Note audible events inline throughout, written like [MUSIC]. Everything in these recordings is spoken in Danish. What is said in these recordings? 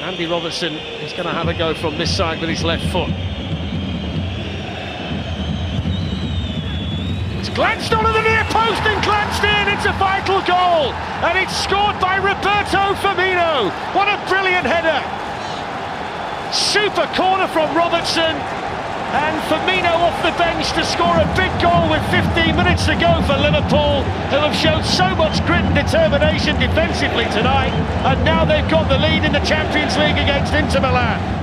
Andy Robertson is going to have a go from this side with his left foot. It's glanced onto the near post and glanced in. It's a vital goal. And it's scored by Roberto Firmino. What a brilliant header. Super corner from Robertson. And Firmino off the bench to score a big goal with 15 minutes to go for Liverpool, who have shown so much grit and determination defensively tonight. And now they've got the lead in the Champions League against Inter Milan.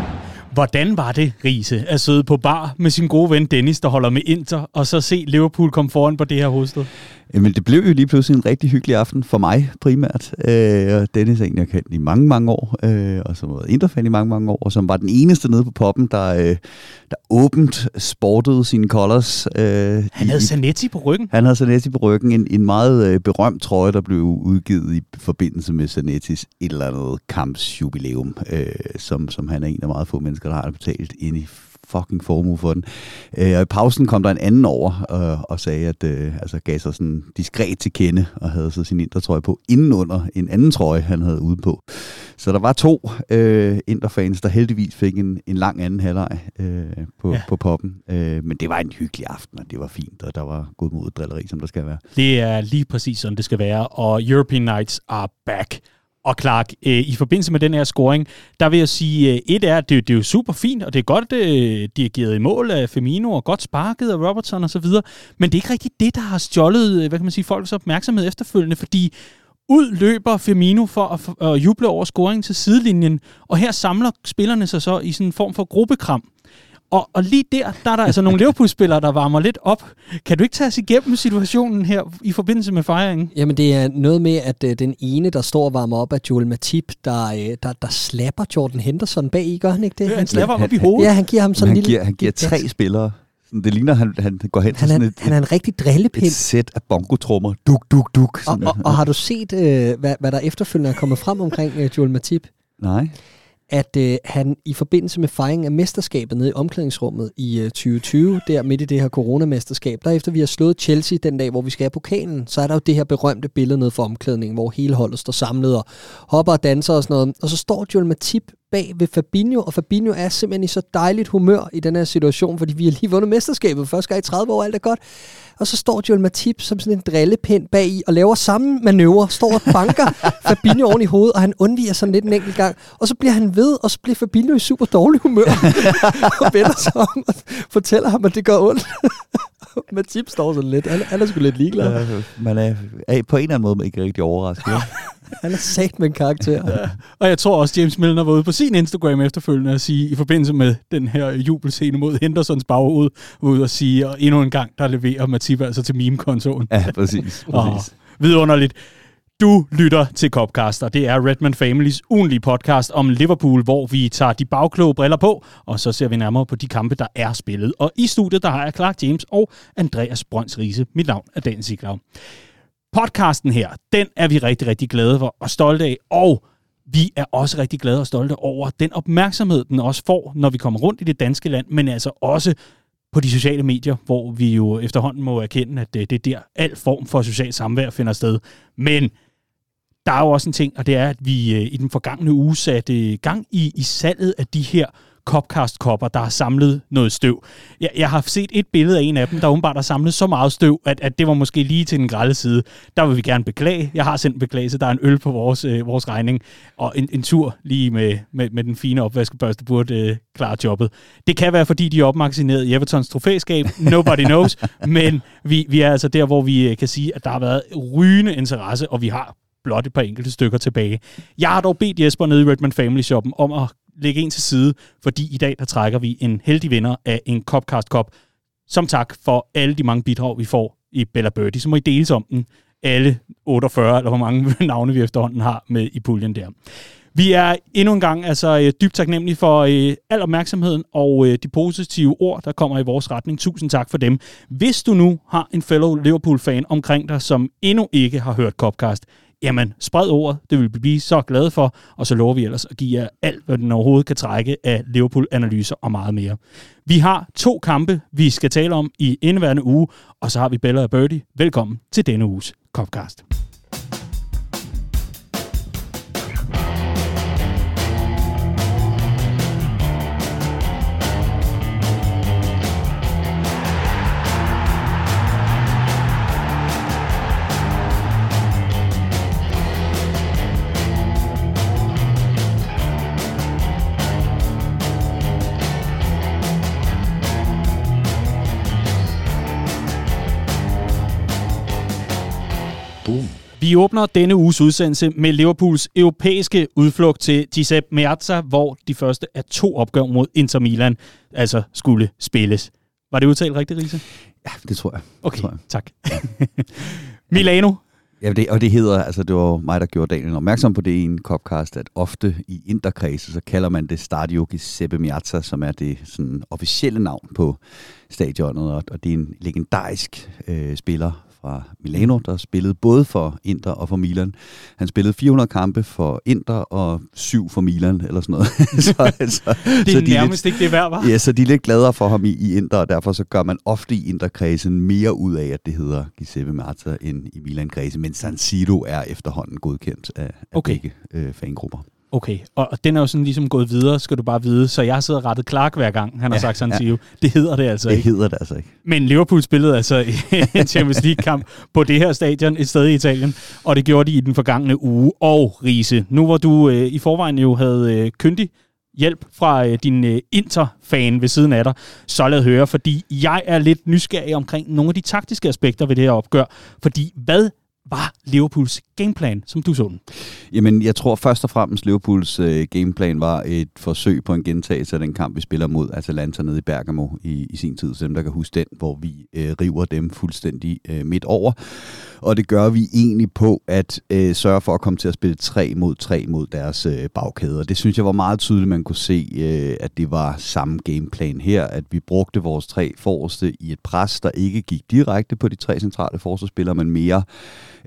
Hvordan var det, Riese, at sidde på bar med sin gode ven Dennis, der holder med Inter, og så se Liverpool komme foran på det her hovedsted? Jamen, det blev jo lige pludselig en rigtig hyggelig aften for mig primært. Øh, Dennis er en, jeg kendt i mange, mange år, øh, og som været Interfan i mange, mange år, og som var den eneste nede på poppen, der, øh, der åbent sportede sine colors. Øh, han havde Zanetti på ryggen. Han havde Zanetti på ryggen. En, en meget øh, berømt trøje, der blev udgivet i forbindelse med Zanettis et eller andet kampsjubilæum, øh, som, som han er en af meget få mennesker, der har betalt ind i fucking formue for den. Øh, og i pausen kom der en anden over øh, og sagde, at øh, altså gav sig sådan diskret til kende og havde så sin intertrøje på indenunder en anden trøje, han havde ude på. Så der var to øh, interfans, der heldigvis fik en, en lang anden halvleg øh, på, ja. på poppen. Øh, men det var en hyggelig aften, og det var fint, og der var god mod drilleri, som der skal være. Det er lige præcis sådan, det skal være, og European Nights are back. Og Clark, øh, i forbindelse med den her scoring, der vil jeg sige, øh, et er, at det, det er jo super fint, og det er godt øh, dirigeret i mål af Femino, og godt sparket af Robertson og så videre, men det er ikke rigtigt det, der har stjålet, øh, hvad kan man sige, folks opmærksomhed efterfølgende, fordi ud løber Firmino for at, at juble over scoringen til sidelinjen, og her samler spillerne sig så i sådan en form for gruppekram. Og, og lige der, der er der altså nogle [LAUGHS] Liverpool-spillere, der varmer lidt op. Kan du ikke tage os igennem situationen her i forbindelse med fejringen? Jamen det er noget med, at øh, den ene, der står og varmer op, er Joel Matip, der, øh, der, der slapper Jordan Henderson bag i, gør han ikke det? Ja, han slapper ham op i hovedet. Ja, han giver ham sådan en lille... Giver, han giver tre spillere det ligner, han, han går hen han til sådan er, et, han er en rigtig drillepind. Et sæt af bongotrummer. Duk, duk, duk. Og, og, og, har du set, øh, hvad, hvad der efterfølgende er kommet frem omkring øh, Joel Matip? Nej at øh, han i forbindelse med fejringen af mesterskabet nede i omklædningsrummet i øh, 2020, der midt i det her coronamesterskab, der efter vi har slået Chelsea den dag, hvor vi skal have pokalen, så er der jo det her berømte billede nede for omklædningen, hvor hele holdet står samlet og hopper og danser og sådan noget. Og så står Joel Matip bag ved Fabinho, og Fabinho er simpelthen i så dejligt humør i den her situation, fordi vi har lige vundet mesterskabet første gang i 30 år, alt er godt. Og så står Joel Matip som sådan en drillepind bag i og laver samme manøvre, står og banker [LAUGHS] Fabinho oven i hovedet, og han undviger sådan lidt en enkelt gang. Og så bliver han ved, og så bliver Fabinho i super dårlig humør, [LAUGHS] og vender sig om og fortæller ham, at det gør ondt. [LAUGHS] Matip står sådan lidt. Han, han er sgu lidt ligeglad. Ja, man er, er på en eller anden måde ikke rigtig overrasket. [LAUGHS] Han er sat med en karakter. Ja. Og jeg tror også, James Milner var ude på sin Instagram efterfølgende at sige, i forbindelse med den her jubelscene mod Hendersons baghoved, var ude og sige, og endnu en gang, der leverer Matip altså til meme-kontoen. Ja, præcis. [LAUGHS] præcis. vidunderligt. Du lytter til Copcaster. Det er Redman Families ugenlige podcast om Liverpool, hvor vi tager de bagkloge briller på, og så ser vi nærmere på de kampe, der er spillet. Og i studiet, der har jeg Clark James og Andreas Brøns Riese. Mit navn er Dan Siglaug. Podcasten her, den er vi rigtig, rigtig glade for og stolte af, og vi er også rigtig glade og stolte over den opmærksomhed, den også får, når vi kommer rundt i det danske land, men altså også på de sociale medier, hvor vi jo efterhånden må erkende, at det, det er der al form for socialt samvær finder sted. Men der er jo også en ting, og det er, at vi øh, i den forgangne uge satte øh, gang i, i salget af de her Copcast-kopper, der har samlet noget støv. Jeg, jeg har set et billede af en af dem, der åbenbart har samlet så meget støv, at, at det var måske lige til den grælde side. Der vil vi gerne beklage. Jeg har sendt en beklagelse. Der er en øl på vores, øh, vores regning, og en, en tur lige med, med, med den fine opvaskebørste burde øh, klare jobbet. Det kan være, fordi de er opmagasineret i Evertons trofæskab. Nobody knows. men vi, vi er altså der, hvor vi øh, kan sige, at der har været rygende interesse, og vi har blot et par enkelte stykker tilbage. Jeg har dog bedt Jesper nede i Redman Family Shoppen om at lægge en til side, fordi i dag der trækker vi en heldig vinder af en Copcast Cup. Som tak for alle de mange bidrag, vi får i Bella Birdie, så må I deles om den. Alle 48, eller hvor mange [LAUGHS] navne vi efterhånden har med i puljen der. Vi er endnu en gang altså øh, dybt taknemmelige for øh, al opmærksomheden og øh, de positive ord, der kommer i vores retning. Tusind tak for dem. Hvis du nu har en fellow Liverpool-fan omkring dig, som endnu ikke har hørt Copcast, jamen spred ordet, det vil vi blive så glade for, og så lover vi ellers at give jer alt, hvad den overhovedet kan trække af Liverpool-analyser og meget mere. Vi har to kampe, vi skal tale om i indeværende uge, og så har vi Bella og Birdie. Velkommen til denne uges Copcast. Vi åbner denne uges udsendelse med Liverpools europæiske udflugt til Giuseppe Meazza, hvor de første af to opgør mod Inter Milan altså skulle spilles. Var det udtalt rigtigt, Riese? Ja, det tror jeg. Okay, tror jeg. tak. [LAUGHS] Milano. Ja, det, og det hedder, altså det var mig, der gjorde Daniel opmærksom på det i en Copcast, at ofte i interkredse, så kalder man det Stadio Giuseppe Meazza, som er det sådan, officielle navn på stadionet, og, og det er en legendarisk øh, spiller fra Milano, der spillede både for Inter og for Milan. Han spillede 400 kampe for Inter og syv for Milan, eller sådan noget. [LAUGHS] så, så, det er så de nærmest lidt, ikke det værd, var? Ja, så de er lidt gladere for ham i, i Inter, og derfor så gør man ofte i Inter-kredsen mere ud af, at det hedder Giuseppe Marta end i Milan-kredsen, men San Siro er efterhånden godkendt af, af okay. begge øh, fangrupper. Okay, og den er jo sådan ligesom gået videre, skal du bare vide. Så jeg og rettet Clark hver gang, han ja, har sagt San Siro. Ja. Det hedder det altså det ikke. Det hedder det altså ikke. Men Liverpool spillede altså en Champions League-kamp på det her stadion et sted i Italien, og det gjorde de i den forgangne uge. Og Riese, nu hvor du øh, i forvejen jo havde øh, kyndig hjælp fra øh, din øh, Inter-fan ved siden af dig, så lad høre, fordi jeg er lidt nysgerrig omkring nogle af de taktiske aspekter ved det her opgør. Fordi hvad var Liverpools gameplan, som du så den? Jamen, jeg tror først og fremmest, Liverpools øh, gameplan var et forsøg på en gentagelse af den kamp, vi spiller mod Atalanta nede i Bergamo i, i sin tid. Så dem, der kan huske den, hvor vi øh, river dem fuldstændig øh, midt over. Og det gør vi egentlig på at øh, sørge for at komme til at spille 3 mod 3 mod deres øh, bagkæder. Det synes jeg var meget tydeligt, man kunne se, øh, at det var samme gameplan her, at vi brugte vores tre forreste i et pres, der ikke gik direkte på de tre centrale forsvarsspillere, men mere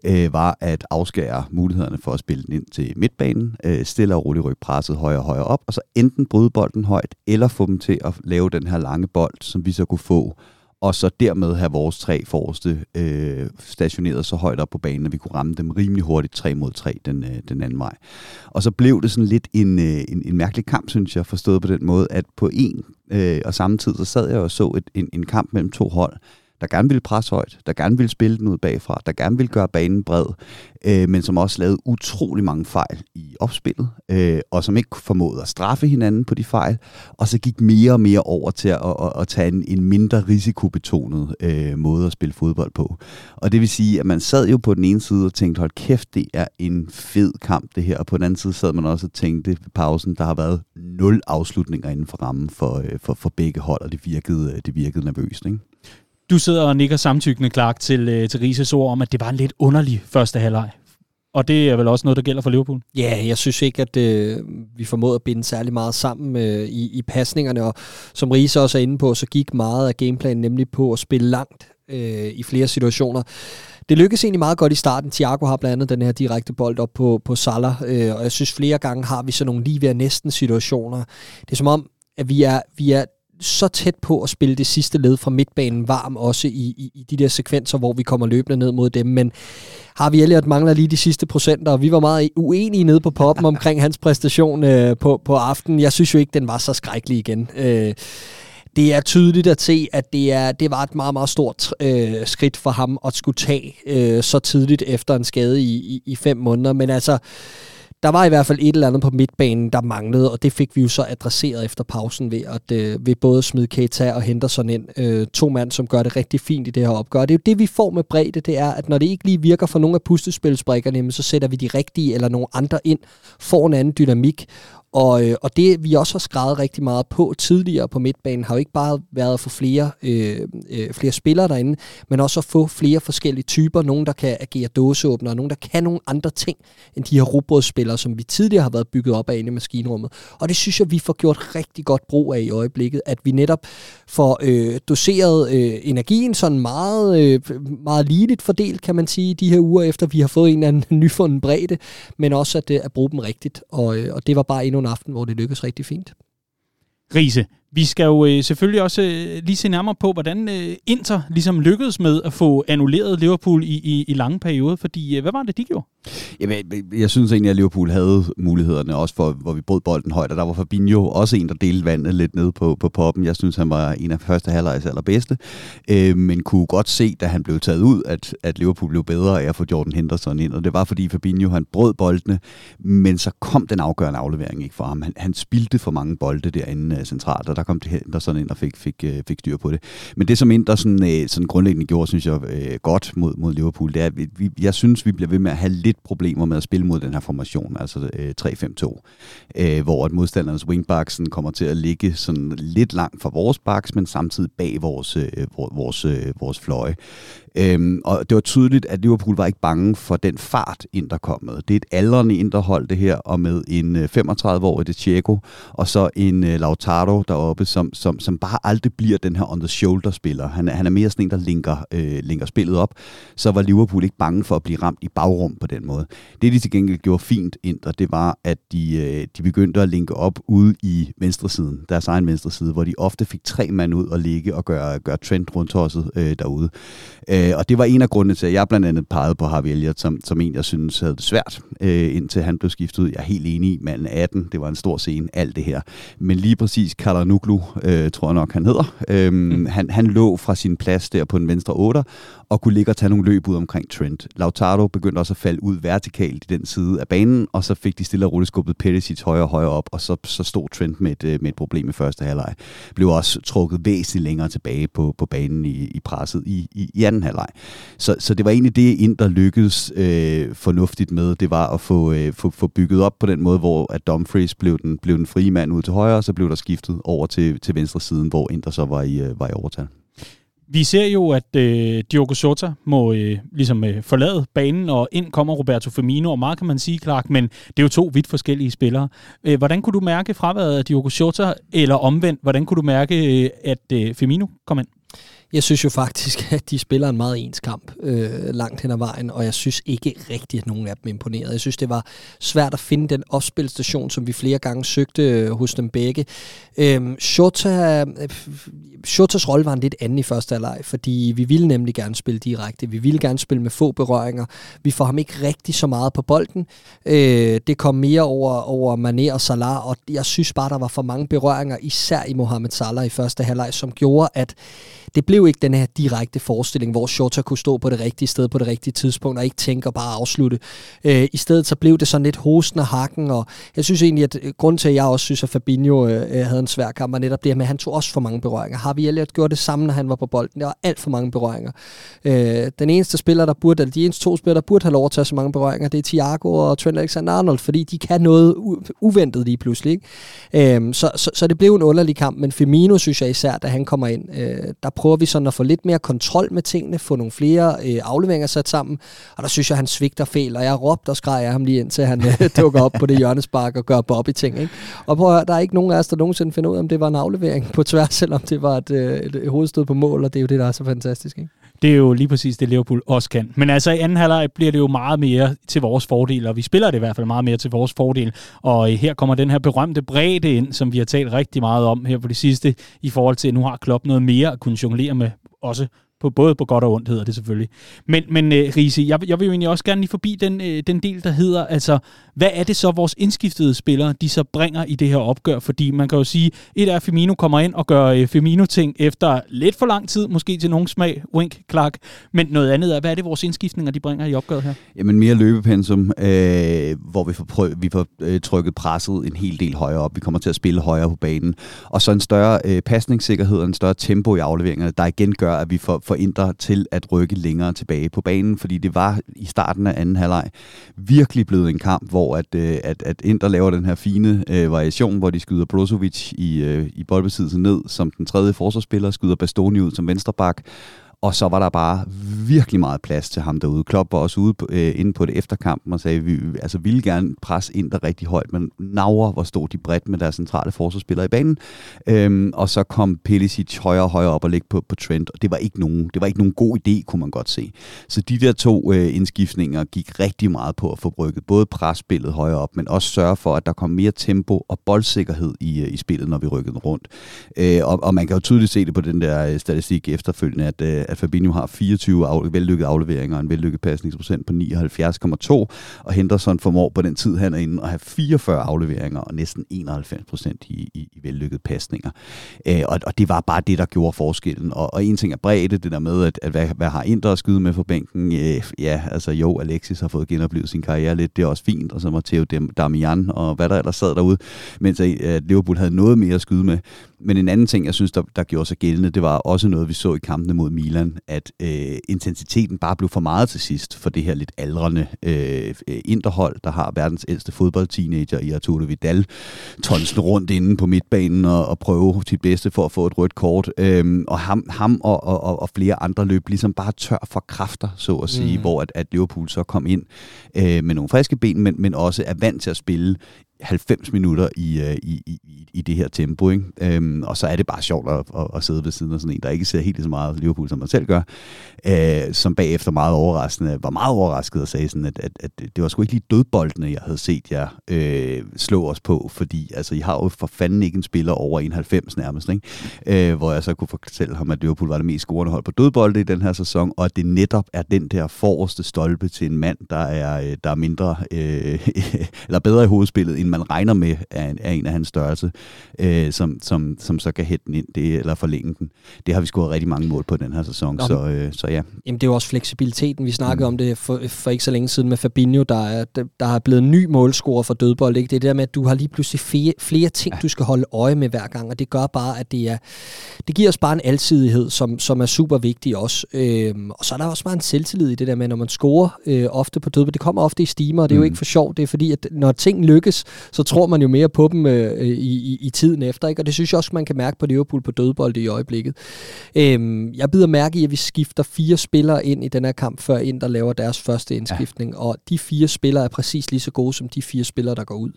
øh, var at afskære mulighederne for at spille den ind til midtbanen, øh, stille og roligt rykke presset højere og højere op, og så enten bryde bolden højt, eller få dem til at lave den her lange bold, som vi så kunne få, og så dermed have vores tre forreste øh, stationeret så højt op på banen, at vi kunne ramme dem rimelig hurtigt 3 mod 3 den, øh, den anden vej. Og så blev det sådan lidt en, øh, en, en mærkelig kamp, synes jeg, forstået på den måde, at på en øh, og samme tid, så sad jeg og så et, en, en kamp mellem to hold, der gerne ville presse højt, der gerne ville spille den ud bagfra, der gerne ville gøre banen bred, øh, men som også lavede utrolig mange fejl i opspillet, øh, og som ikke formåede at straffe hinanden på de fejl, og så gik mere og mere over til at, at, at tage en, en mindre risikobetonet øh, måde at spille fodbold på. Og det vil sige, at man sad jo på den ene side og tænkte, hold kæft, det er en fed kamp det her, og på den anden side sad man også og tænkte ved pausen, der har været nul afslutninger inden for rammen for, øh, for, for begge hold, og det virkede, øh, det virkede nervøst, ikke? Du sidder og nikker samtykkende, Clark, til, øh, til Rises ord om, at det var en lidt underlig første halvleg. Og det er vel også noget, der gælder for Liverpool? Ja, jeg synes ikke, at øh, vi formåede at binde særlig meget sammen øh, i, i pasningerne, og som Riese også er inde på, så gik meget af gameplanen nemlig på at spille langt øh, i flere situationer. Det lykkedes egentlig meget godt i starten. Thiago har blandt andet den her direkte bold op på, på Salah, øh, og jeg synes flere gange har vi sådan nogle lige ved næsten situationer. Det er som om, at vi er, vi er så tæt på at spille det sidste led fra midtbanen varm, også i, i, i de der sekvenser, hvor vi kommer løbende ned mod dem. Men har vi Elliot mangler lige de sidste procenter, og vi var meget uenige nede på poppen [LAUGHS] omkring hans præstation øh, på, på aftenen. Jeg synes jo ikke, den var så skrækkelig igen. Øh, det er tydeligt at se, at det, er, det var et meget, meget stort øh, skridt for ham at skulle tage øh, så tidligt efter en skade i, i, i fem måneder. Men altså, der var i hvert fald et eller andet på midtbanen, der manglede, og det fik vi jo så adresseret efter pausen ved at øh, ved både smide Keita og Henderson ind. Øh, to mand, som gør det rigtig fint i det her opgør. Det er jo det, vi får med bredde, det er, at når det ikke lige virker for nogle af pustespilsbrikkerne, så sætter vi de rigtige eller nogle andre ind, får en anden dynamik, og, øh, og det, vi også har skrevet rigtig meget på tidligere på midtbanen, har jo ikke bare været at få flere, øh, øh, flere spillere derinde, men også at få flere forskellige typer. Nogen, der kan agere dåseåbner, og nogen, der kan nogle andre ting, end de her robotspillere, som vi tidligere har været bygget op af inde i maskinrummet. Og det synes jeg, vi får gjort rigtig godt brug af i øjeblikket, at vi netop får øh, doseret øh, energien sådan meget, øh, meget ligeligt fordelt, kan man sige, de her uger efter, vi har fået en eller anden [LAUGHS] nyfunden bredde, men også at, øh, at bruge dem rigtigt. Og, øh, og det var bare endnu en aften, hvor det lykkedes rigtig fint. Riese, vi skal jo øh, selvfølgelig også øh, lige se nærmere på, hvordan øh, Inter ligesom lykkedes med at få annulleret Liverpool i, i, i lange perioder, fordi øh, hvad var det, de gjorde? Jamen, jeg synes egentlig, at Liverpool havde mulighederne også for, hvor vi brød bolden højt, og der var Fabinho også en, der delte vandet lidt ned på, på poppen. Jeg synes, han var en af første halvlejs allerbedste, øh, men kunne godt se, da han blev taget ud, at, at Liverpool blev bedre af at få Jordan Henderson ind, og det var fordi Fabinho, han brød boldene, men så kom den afgørende aflevering ikke for ham. Han, han spildte for mange bolde derinde uh, centralt, og der kom Henderson ind og fik, fik, uh, fik styr på det. Men det, som Inter sådan, uh, sådan grundlæggende gjorde, synes jeg, uh, godt mod, mod Liverpool, det er, at vi, jeg synes, vi bliver ved med at have lidt problemer med at spille mod den her formation, altså øh, 3-5-2, øh, hvor at modstandernes wingbacks kommer til at ligge sådan lidt langt fra vores backs, men samtidig bag vores, øh, vores, øh, vores øh, fløje. Øhm, og det var tydeligt, at Liverpool var ikke bange for den fart, Inter kom med. Det er et aldrende Interhold, det her, og med en øh, 35-årig De Diego, og så en uh, Lautaro deroppe, som, som, som bare aldrig bliver den her on-the-shoulder-spiller. Han, han er mere sådan en, der linker, øh, linker spillet op. Så var Liverpool ikke bange for at blive ramt i bagrum på den måde. Det, de til gengæld gjorde fint, Inter, det var, at de, øh, de begyndte at linke op ude i venstresiden, deres egen venstreside, hvor de ofte fik tre mand ud og ligge og gøre, gøre trend rundt tosset øh, derude. Øh, og det var en af grundene til, at jeg blandt andet pegede på Harvey Elliott, som, som en, jeg synes havde det svært, øh, indtil han blev skiftet ud. Jeg er helt enig i, manden 18, det var en stor scene, alt det her. Men lige præcis Kalanuglu, øh, tror jeg nok, han hedder, øh, mm. han, han lå fra sin plads der på den venstre 8, og kunne ligge og tage nogle løb ud omkring Trent. Lautaro begyndte også at falde ud vertikalt i den side af banen, og så fik de stille og roligt skubbet Perisic højere og højere op, og så, så stod Trent med et, øh, med et problem i første halvleg. Blev også trukket væsentligt længere tilbage på, på banen i, i presset i, i, i anden halvleg. Så, så det var egentlig det, Inter lykkedes øh, fornuftigt med, det var at få, øh, få, få bygget op på den måde, hvor at Dumfries blev den, blev den frie mand ud til højre, og så blev der skiftet over til, til venstre siden, hvor Inter så var i, øh, var i overtal. Vi ser jo, at øh, Diogo Jota må øh, ligesom øh, forlade banen, og ind kommer Roberto Firmino, og meget kan man sige, Clark, men det er jo to vidt forskellige spillere. Øh, hvordan kunne du mærke fraværet af Diogo Jota, eller omvendt, hvordan kunne du mærke, øh, at øh, Firmino kom ind? Jeg synes jo faktisk, [LAUGHS] at de spiller en meget ens kamp øh, langt hen ad vejen, og jeg synes ikke rigtigt, at nogen af dem imponerede. Jeg synes, det var svært at finde den opspilstation, som vi flere gange søgte øh, hos dem begge. Øh, Shota, øh, Shotas rolle var en lidt anden i første halvleg, fordi vi ville nemlig gerne spille direkte. Vi ville gerne spille med få berøringer. Vi får ham ikke rigtig så meget på bolden. Øh, det kom mere over, over Mané og Salah, og jeg synes bare, der var for mange berøringer, især i Mohamed Salah i første halvleg, som gjorde, at det blev ikke den her direkte forestilling, hvor Shota kunne stå på det rigtige sted på det rigtige tidspunkt, og ikke tænke og bare afslutte. Øh, I stedet så blev det sådan lidt hosten og hakken, og jeg synes egentlig, at øh, grund til, at jeg også synes, at Fabinho øh, øh, havde en svær kamp, var netop det her med, at han tog også for mange berøringer. Harvey Elliott gjorde det samme, når han var på bolden. Der var alt for mange berøringer. Øh, den eneste spiller, der burde, eller de eneste to spillere, der burde have lov at tage så mange berøringer, det er Thiago og Trent Alexander-Arnold, fordi de kan noget u- uventet lige pludselig. Ikke? Øh, så, så, så det blev en underlig kamp, men Firmino synes jeg især, da han kommer ind, øh, der prøver vi sådan at få lidt mere kontrol med tingene, få nogle flere øh, afleveringer sat sammen, og der synes jeg, han svigter fel, og jeg råbte og skreg af ham lige indtil han øh, [LAUGHS] dukker op på det hjørnespark og gør Bobby ting. Ikke? Og prøv at høre, der er ikke nogen af os, der nogensinde finder ud af, om det var en aflevering på tværs, [LAUGHS] selvom det var et, øh, et hovedstød på mål, og det er jo det, der er så fantastisk. Ikke? Det er jo lige præcis det, Liverpool også kan. Men altså i anden halvleg bliver det jo meget mere til vores fordel, og vi spiller det i hvert fald meget mere til vores fordel. Og øh, her kommer den her berømte bredde ind, som vi har talt rigtig meget om her på det sidste, i forhold til, at nu har Klopp noget mere at kunne jonglere med også på, både på godt og ondt hedder det selvfølgelig. Men, men øh, uh, Riese, jeg, jeg vil jo egentlig også gerne lige forbi den, øh, den del, der hedder, altså, hvad er det så, vores indskiftede spillere, de så bringer i det her opgør? Fordi man kan jo sige, et er, at Firmino kommer ind og gør uh, Firmino-ting efter lidt for lang tid, måske til nogen smag, wink, klak, Men noget andet er, hvad er det, vores indskiftninger, de bringer i opgøret her? Jamen mere løbepensum, øh, hvor vi får, prøv, vi får øh, trykket presset en hel del højere op. Vi kommer til at spille højere på banen. Og så en større øh, pasningssikkerhed og en større tempo i afleveringerne, der igen gør, at vi får for Inter til at rykke længere tilbage på banen, fordi det var i starten af anden halvleg virkelig blevet en kamp, hvor at, øh, at, at Inter laver den her fine øh, variation, hvor de skyder Brozovic i, øh, i boldbesiddelsen ned som den tredje forsvarsspiller, skyder Bastoni ud som venstreback, og så var der bare virkelig meget plads til ham derude. Klopp var også ude på, øh, inde på det efterkampen og sagde, at vi altså, ville gerne presse ind der rigtig højt, men naver, hvor stod de bredt med deres centrale forsvarsspillere i banen. Øhm, og så kom Pelicic højere og højere op og ligge på, på Trent, og det var, ikke nogen, det var ikke nogen god idé, kunne man godt se. Så de der to øh, indskiftninger gik rigtig meget på at få brygget både presspillet højere op, men også sørge for, at der kom mere tempo og boldsikkerhed i, øh, i spillet, når vi rykkede rundt. Øh, og, og man kan jo tydeligt se det på den der øh, statistik efterfølgende, at, øh, at Fabinho har 24 af, vellykkede afleveringer og en vellykket pasningsprocent på 79,2, og Henderson formår på den tid, han er inde, at have 44 afleveringer og næsten 91 procent i, i, i vellykkede pasninger. Øh, og, og det var bare det, der gjorde forskellen. Og, og en ting er bredde, det der med, at, at hvad, hvad har Indre at skyde med for bænken? Øh, ja, altså jo, Alexis har fået genoplevet sin karriere lidt, det er også fint, og så Matteo Damian og hvad der ellers sad derude, mens at Liverpool havde noget mere at skyde med. Men en anden ting, jeg synes, der, der gjorde sig gældende, det var også noget, vi så i kampene mod Milan, at øh, intensiteten bare blev for meget til sidst for det her lidt aldrende øh, interhold, der har verdens ældste fodboldteenager i Arturo Vidal, tonsen rundt inde på midtbanen og, og prøve sit bedste for at få et rødt kort. Øh, og ham, ham og, og, og flere andre løb ligesom bare tør for kræfter, så at sige, mm. hvor at, at Liverpool så kom ind øh, med nogle friske ben, men, men også er vant til at spille 90 minutter i, øh, i, i, i det her tempo. Ikke? Øhm, og så er det bare sjovt at, at, at sidde ved siden af sådan en, der ikke ser helt så meget Liverpool, som man selv gør, øh, som bagefter meget overraskende, var meget overrasket og sagde sådan, at, at, at det var sgu ikke lige dødboldene, jeg havde set jer øh, slå os på, fordi altså, I har jo for fanden ikke en spiller over 91 nærmest, ikke? Øh, hvor jeg så kunne fortælle ham, at Liverpool var det mest scorende hold på dødbolde i den her sæson, og at det netop er den der forreste stolpe til en mand, der er, øh, der er mindre, øh, [LAUGHS] eller bedre i hovedspillet, end man regner med er en, er en af hans størrelse, øh, som, som, som så kan hætte den ind det, eller forlænge den. Det har vi scoret rigtig mange mål på den her sæson, Nå, så, øh, så ja. Jamen det er jo også fleksibiliteten. Vi snakkede mm. om det for, for ikke så længe siden med Fabinho, der er, der er blevet ny målscorer for dødbold. Ikke? Det er det der med, at du har lige pludselig flere, flere ting, ja. du skal holde øje med hver gang, og det gør bare, at det er det giver os bare en alsidighed, som, som er super vigtig også. Øhm, og så er der også bare en selvtillid i det der med, når man scorer øh, ofte på dødbold. Det kommer ofte i stimer, og det er mm. jo ikke for sjovt. Det er fordi, at når ting lykkes, så tror man jo mere på dem øh, i, i, i tiden efter. Ikke? Og det synes jeg også, man kan mærke på Liverpool på dødbold i øjeblikket. Øhm, jeg bider mærke i, at vi skifter fire spillere ind i den her kamp, før ind der laver deres første indskiftning. Ja. Og de fire spillere er præcis lige så gode som de fire spillere, der går ud.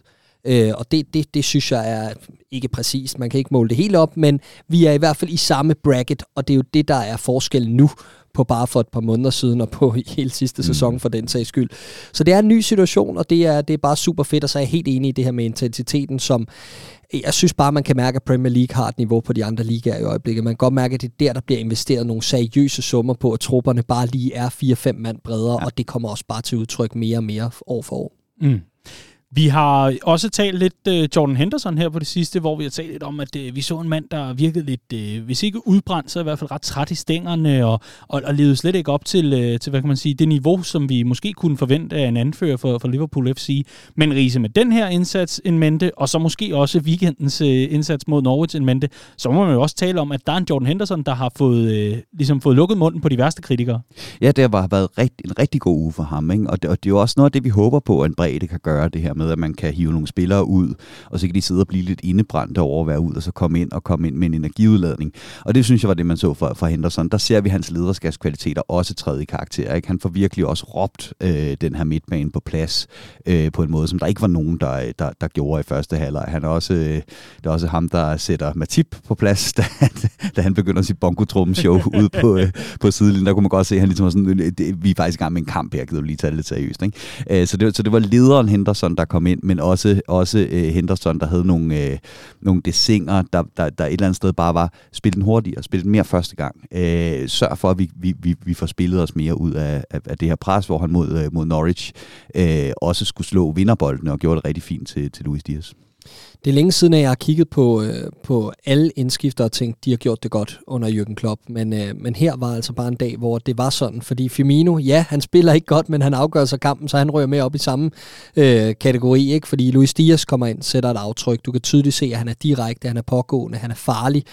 Øh, og det, det, det synes jeg er ikke præcist. Man kan ikke måle det helt op, men vi er i hvert fald i samme bracket, og det er jo det, der er forskellen nu på bare for et par måneder siden og på [LAUGHS] hele sidste mm. sæson for den sags skyld. Så det er en ny situation, og det er, det er bare super fedt, og så er jeg helt enig i det her med intensiteten, som jeg synes bare, man kan mærke, at Premier League har et niveau på de andre ligaer i øjeblikket. Man kan godt mærke, at det er der, der bliver investeret nogle seriøse summer på, at trupperne bare lige er 4-5 mand bredere, ja. og det kommer også bare til udtryk mere og mere år for år. Mm. Vi har også talt lidt uh, Jordan Henderson her på det sidste, hvor vi har talt lidt om, at uh, vi så en mand, der virkede lidt, uh, hvis ikke udbrændt, så i hvert fald ret træt i stængerne, og, og, og levede slet ikke op til, uh, til, hvad kan man sige, det niveau, som vi måske kunne forvente af en anfører for, for Liverpool FC. Men Riese, med den her indsats en mente, og så måske også weekendens uh, indsats mod Norwich en mente, så må man jo også tale om, at der er en Jordan Henderson, der har fået, uh, ligesom fået lukket munden på de værste kritikere. Ja, det har været rigt, en rigtig god uge for ham, ikke? Og, det, og det er jo også noget af det, vi håber på, at en bredde kan gøre det her med, at man kan hive nogle spillere ud, og så kan de sidde og blive lidt indebrændte over at være ud, og så komme ind og komme ind med en energiudladning. Og det synes jeg var det, man så for, for Henderson. Der ser vi hans lederskabskvaliteter også tredje karakter. Ikke? Han får virkelig også råbt øh, den her midtbane på plads øh, på en måde, som der ikke var nogen, der, der, der gjorde i første halvleg. Han er også, øh, det er også ham, der sætter Matip på plads, [LAUGHS] da han, da han begynder sit bongo show [LAUGHS] ude på, øh, på sidelinjen. Der kunne man godt se, at han ligesom var sådan, øh, vi er faktisk i gang med en kamp her, gider du lige tage det lidt seriøst. Ikke? Øh, så, det, så det var lederen Henderson, der kom ind, men også, også øh, Henderson, der havde nogle, øh, nogle desinger, der, der, der et eller andet sted bare var, spil den hurtigere, spil den mere første gang. Øh, sørg for, at vi, vi, vi, vi får spillet os mere ud af, af, af det her pres, hvor han mod, øh, mod Norwich øh, også skulle slå vinderboldene og gjorde det rigtig fint til, til Luis Dias. Det er længe siden, at jeg har kigget på, øh, på alle indskifter og tænkt, de har gjort det godt under Jürgen Klopp. Men, øh, men her var altså bare en dag, hvor det var sådan. Fordi Firmino, ja, han spiller ikke godt, men han afgør sig kampen, så han rører med op i samme øh, kategori. ikke Fordi Luis Dias kommer ind, sætter et aftryk. Du kan tydeligt se, at han er direkte, han er pågående, han er farlig,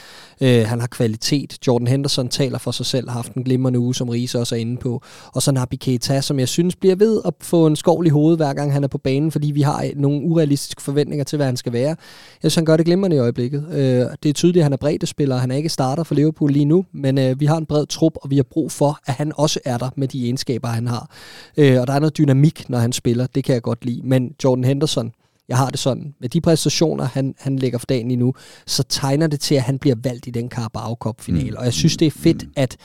øh, han har kvalitet. Jordan Henderson taler for sig selv, har haft en glimrende uge, som Riese også er inde på. Og så Nabi Keita, som jeg synes bliver ved at få en skovl i hovedet, hver gang han er på banen, fordi vi har nogle urealistiske forventninger til, hvad han skal være. Jeg synes, han gør det glimrende i øjeblikket. Øh, det er tydeligt, at han er breddespiller, han er ikke starter for Liverpool lige nu, men øh, vi har en bred trup, og vi har brug for, at han også er der med de egenskaber, han har. Øh, og der er noget dynamik, når han spiller, det kan jeg godt lide. Men Jordan Henderson, jeg har det sådan, med de præstationer, han, han lægger for dagen lige nu, så tegner det til, at han bliver valgt i den Carabao Cup-finale. Mm. Og jeg synes, det er fedt, mm. at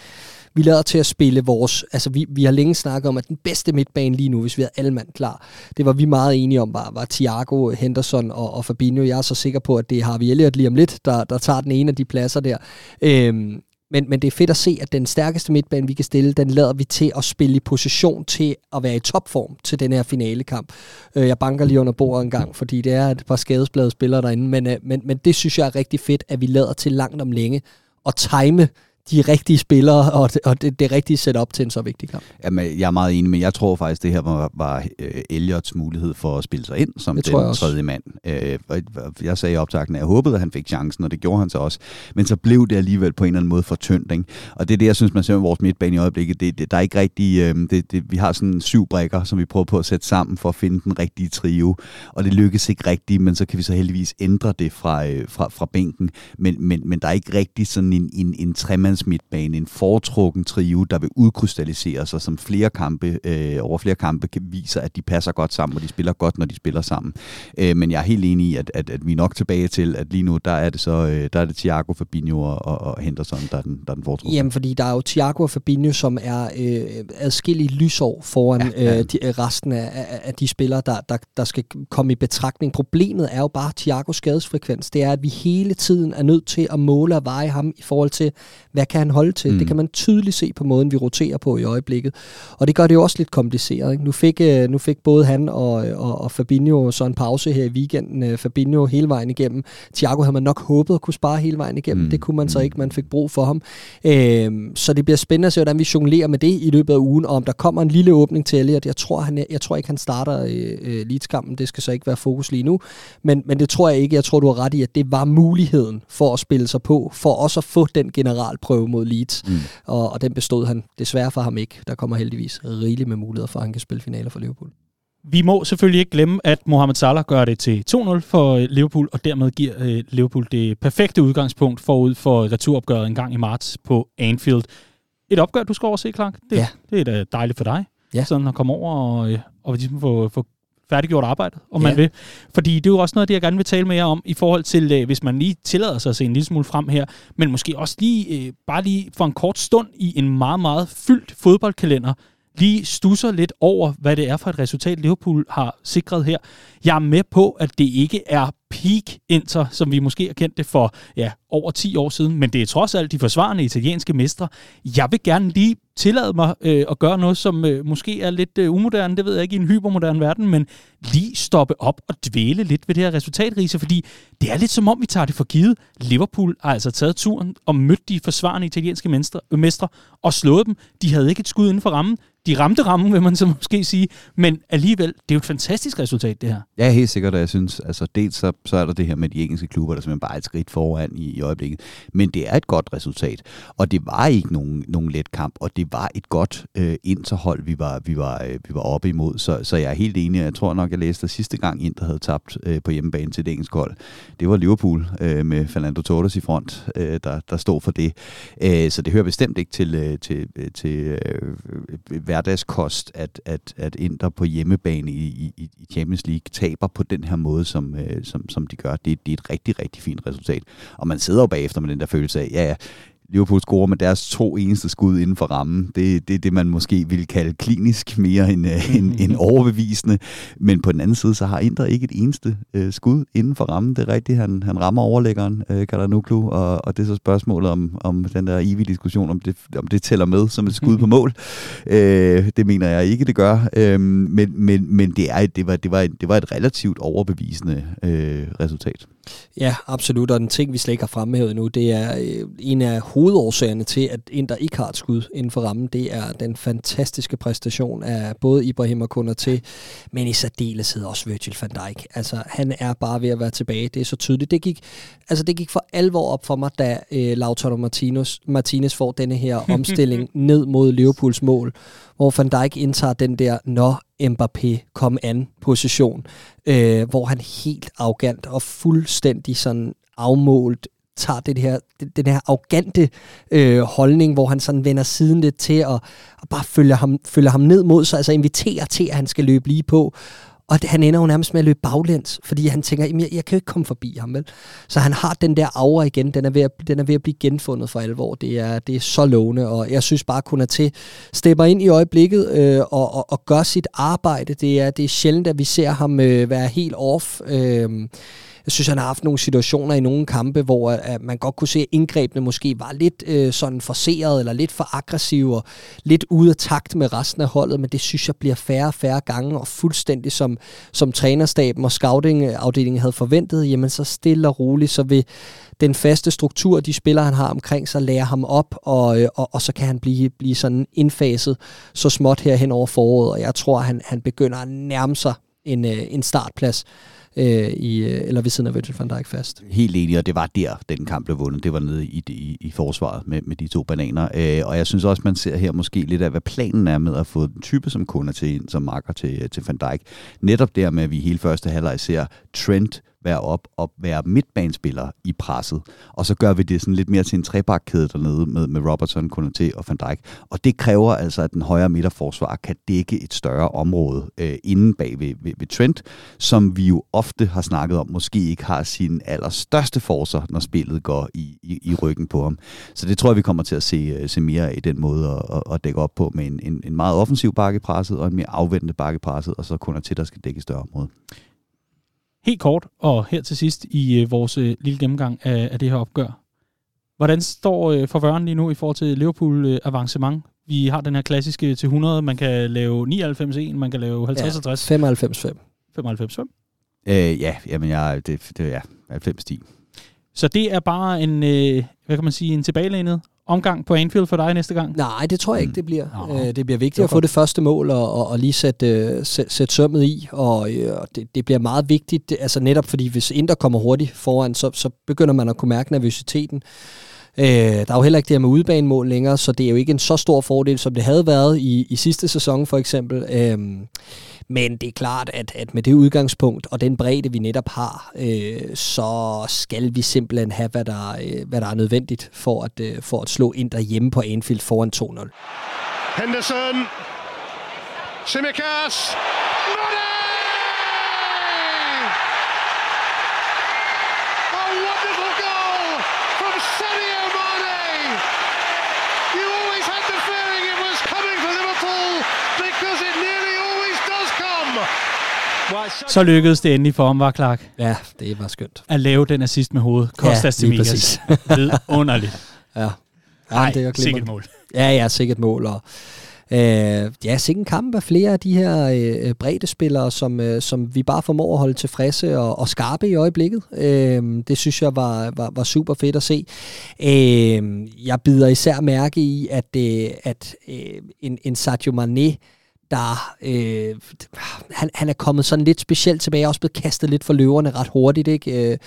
vi lader til at spille vores... Altså, vi, vi har længe snakket om, at den bedste midtbane lige nu, hvis vi havde alle mand klar, det var vi meget enige om, var, var Thiago, Henderson og, og Fabinho. Jeg er så sikker på, at det har vi Elliot lige om lidt, der, der tager den ene af de pladser der. Øhm, Men, men det er fedt at se, at den stærkeste midtbane, vi kan stille, den lader vi til at spille i position til at være i topform til den her finalekamp. Øh, jeg banker lige under bordet en gang, fordi det er et par skadesblade spillere derinde, men, øh, men, men det synes jeg er rigtig fedt, at vi lader til langt om længe at time de rigtige spillere og det, og det, det rigtige setup til en så vigtig kamp. Jamen, jeg er meget enig, men jeg tror faktisk, det her var, var uh, Elliots mulighed for at spille sig ind som det den tredje mand. Uh, jeg sagde i optakten, at jeg håbede, at han fik chancen, og det gjorde han så også. Men så blev det alligevel på en eller anden måde for tyndt. Ikke? Og det er det, jeg synes, man ser med vores midtbane i øjeblikket. Det, det, der er ikke rigtig, uh, det, det, vi har sådan syv brækker, som vi prøver på at sætte sammen for at finde den rigtige trio. Og det lykkes ikke rigtigt, men så kan vi så heldigvis ændre det fra, uh, fra, fra bænken. Men, men, men der er ikke rigtig sådan en, en, en tremands midtbane, en foretrukken trio, der vil udkrystallisere sig, som flere kampe, øh, over flere kampe kan viser, at de passer godt sammen, og de spiller godt, når de spiller sammen. Øh, men jeg er helt enig i, at, at, at vi er nok tilbage til, at lige nu, der er det så, øh, der er det Thiago, Fabinho og, og Henderson, der er den, der er den foretrukne. Jamen, fordi der er jo Thiago og Fabinho, som er øh, adskillige lysår foran ja, ja. Øh, de, resten af, af, af de spillere, der, der, der skal komme i betragtning. Problemet er jo bare Thiagos skadesfrekvens. Det er, at vi hele tiden er nødt til at måle og veje ham i forhold til, hvad kan han holde til? Mm. Det kan man tydeligt se på måden, vi roterer på i øjeblikket. Og det gør det jo også lidt kompliceret. Ikke? Nu, fik, øh, nu fik både han og, og, og Fabinho så en pause her i weekenden. Øh, Fabinho hele vejen igennem. Thiago havde man nok håbet at kunne spare hele vejen igennem. Mm. Det kunne man så ikke. Man fik brug for ham. Øhm, så det bliver spændende at se, hvordan vi jonglerer med det i løbet af ugen, og om der kommer en lille åbning til Elliot. Jeg tror, han, jeg tror ikke, han starter øh, øh, Leeds-kampen. Det skal så ikke være fokus lige nu. Men, men det tror jeg ikke. Jeg tror, du har ret i, at det var muligheden for at spille sig på, for også at få den generalprøve mod Leeds. Mm. Og, og den bestod han desværre for ham ikke. Der kommer heldigvis rigeligt med muligheder for, at han kan spille finaler for Liverpool. Vi må selvfølgelig ikke glemme, at Mohamed Salah gør det til 2-0 for øh, Liverpool, og dermed giver øh, Liverpool det perfekte udgangspunkt forud for returopgøret en gang i marts på Anfield. Et opgør, du skal overse, Clark. Det, ja. det er da dejligt for dig. Ja. Sådan at komme over og, øh, og ligesom få, få færdiggjort arbejdet, om ja. man vil. Fordi det er jo også noget af det, jeg gerne vil tale med jer om, i forhold til, øh, hvis man lige tillader sig at se en lille smule frem her, men måske også lige, øh, bare lige for en kort stund i en meget, meget fyldt fodboldkalender, lige stusser lidt over, hvad det er for et resultat, Liverpool har sikret her. Jeg er med på, at det ikke er peak Inter, som vi måske har kendt det for ja, over 10 år siden, men det er trods alt de forsvarende italienske mestre. Jeg vil gerne lige tillade mig øh, at gøre noget, som øh, måske er lidt øh, umoderne, det ved jeg ikke, i en hypermoderne verden, men lige stoppe op og dvæle lidt ved det her resultatrise, fordi det er lidt som om, vi tager det for givet. Liverpool har altså taget turen og mødt de forsvarende italienske mestre, mestre og slået dem. De havde ikke et skud inden for rammen. De ramte rammen, vil man så måske sige, men alligevel, det er jo et fantastisk resultat, det her. Ja, helt sikkert, og jeg synes, altså dels så, så er der det her med de engelske klubber, der simpelthen bare er et skridt foran i, i øjeblikket, men det er et godt resultat, og det var ikke nogen, nogen let kamp, og det var et godt øh, interhold, vi var, vi, var, øh, vi var oppe imod, så, så jeg er helt enig, jeg tror nok, jeg læste, at sidste gang Inter havde tabt øh, på hjemmebane til det engelske hold, det var Liverpool øh, med Fernando Torres i front, øh, der, der stod for det, øh, så det hører bestemt ikke til, øh, til, øh, til øh, hverdagskost, at, at, at Inter på hjemmebane i, i, i Champions League taber på den her måde, som, øh, som, som de gør. Det, det er et rigtig, rigtig fint resultat. Og man sidder jo bagefter med den der følelse af, ja, ja, Liverpool scorer med deres to eneste skud inden for rammen. Det, det er det, man måske vil kalde klinisk mere end, uh, end, end overbevisende. Men på den anden side, så har Inter ikke et eneste uh, skud inden for rammen. Det er rigtigt, han, han rammer overlæggeren, uh, Kalanuklu, og, og det er så spørgsmålet om, om den der evige diskussion, om det, om det tæller med som et skud på mål. Uh, det mener jeg ikke, det gør. Uh, men men, men det, er, det, var, det, var et, det var et relativt overbevisende uh, resultat. Ja, absolut. Og den ting, vi slet ikke har fremhævet nu, det er øh, en af hovedårsagerne til, at Inter ikke har et skud inden for rammen. Det er den fantastiske præstation af både Ibrahim og Konaté, men i særdeleshed også Virgil van Dijk. Altså, han er bare ved at være tilbage. Det er så tydeligt. Det gik, altså, det gik for alvor op for mig, da øh, Lautaro Martinez, Martinez får denne her omstilling [LAUGHS] ned mod Liverpools mål, hvor Van Dijk indtager den der, når Mbappé kom an position, øh, hvor han helt arrogant og fuldstændig sådan afmålt tager det her, den her arrogante øh, holdning, hvor han sådan vender siden lidt til og, og bare følger ham, følger ham ned mod sig, altså inviterer til, at han skal løbe lige på. Og det, han ender jo nærmest med at løbe baglæns, fordi han tænker, jeg, jeg kan jo ikke komme forbi ham, vel? Så han har den der aura igen, den er ved at, den er ved at blive genfundet for alvor. Det er, det er så lovende, og jeg synes bare kun at til stepper ind i øjeblikket øh, og, og, og gør sit arbejde. Det er, det er sjældent, at vi ser ham øh, være helt off. Øh, jeg synes, han har haft nogle situationer i nogle kampe, hvor øh, at man godt kunne se, at indgrebene måske var lidt øh, sådan forseret, eller lidt for aggressive, og lidt ude af takt med resten af holdet, men det synes jeg bliver færre og færre gange, og fuldstændig som, som trænerstaben og scouting-afdelingen havde forventet, jamen så stille og roligt, så vil den faste struktur, de spiller, han har omkring sig, lære ham op, og, øh, og, og så kan han blive, blive sådan indfaset så småt her hen over foråret, og jeg tror, han, han begynder at nærme sig en, øh, en startplads øh, i, øh, eller ved siden af Virgil van Dijk fast. Helt enig, og det var der, den kamp blev vundet. Det var nede i, i, i forsvaret med, med de to bananer. Øh, og jeg synes også, man ser her måske lidt af, hvad planen er med at få den type som kunder til, som marker til, øh, til Van Dijk. Netop der med, at vi hele første halvleg ser Trent være op og være midtbanespiller i presset. Og så gør vi det sådan lidt mere til en trebakkæde dernede med, med Robertson, Konaté og Van Dijk. Og det kræver altså, at den højre midterforsvar kan dække et større område øh, inden bag ved, ved, ved Trent, som vi jo ofte har snakket om, måske ikke har sin allerstørste forser, når spillet går i, i, i ryggen på ham. Så det tror jeg, vi kommer til at se, øh, se mere i den måde at, at, at dække op på med en, en, en meget offensiv bakke presset og en mere afvendende bakke presset, og så kun til, der skal dække et større område. Helt kort, og her til sidst i øh, vores øh, lille gennemgang af, af det her opgør. Hvordan står øh, forvøren lige nu i forhold til Liverpool øh, avancement? Vi har den her klassiske til 100, man kan lave 99-1, man kan lave 50-60. Ja, 95-5. 95-5? Øh, ja, jamen jeg, det, det er ja, 90-10. Så det er bare en, øh, hvad kan man sige, en tilbagelænet omgang på Anfield for dig næste gang? Nej, det tror jeg ikke, det bliver. Mm. det bliver vigtigt at få det første mål og, og, og lige sætte, uh, sæt, sæt sømmet i, og uh, det, det bliver meget vigtigt, altså netop fordi hvis Inter kommer hurtigt foran, så, så begynder man at kunne mærke nervøsiteten. Uh, der er jo heller ikke det her med udebanemål længere, så det er jo ikke en så stor fordel, som det havde været i, i sidste sæson for eksempel. Uh, men det er klart, at, at med det udgangspunkt og den bredde, vi netop har, øh, så skal vi simpelthen have, hvad der, øh, hvad der er nødvendigt for at, øh, for at slå ind derhjemme på Anfield foran 2-0. Henderson. Simikas. Mane! A wonderful goal from Sadio Mane! You always had the feeling it was coming for Liverpool because it nearly always does come. Så lykkedes det endelig for ham, var Clark. Ja, det var skønt. At lave den assist med hovedet. Kostas ja, til Mikas. [LAUGHS] Vidunderligt. Ja. Nej, det er sikkert mål. Ja, ja, sikkert mål. Og, øh, ja, sikkert kamp af flere af de her øh, bredde spillere, som, øh, som vi bare formår at holde tilfredse og, og skarpe i øjeblikket. Øh, det synes jeg var, var, var super fedt at se. Øh, jeg bider især mærke i, at, øh, at øh, en, en Sadio Mane der øh, han, han er kommet sådan lidt specielt tilbage, også blevet kastet lidt for løverne ret hurtigt, ikke? Øh,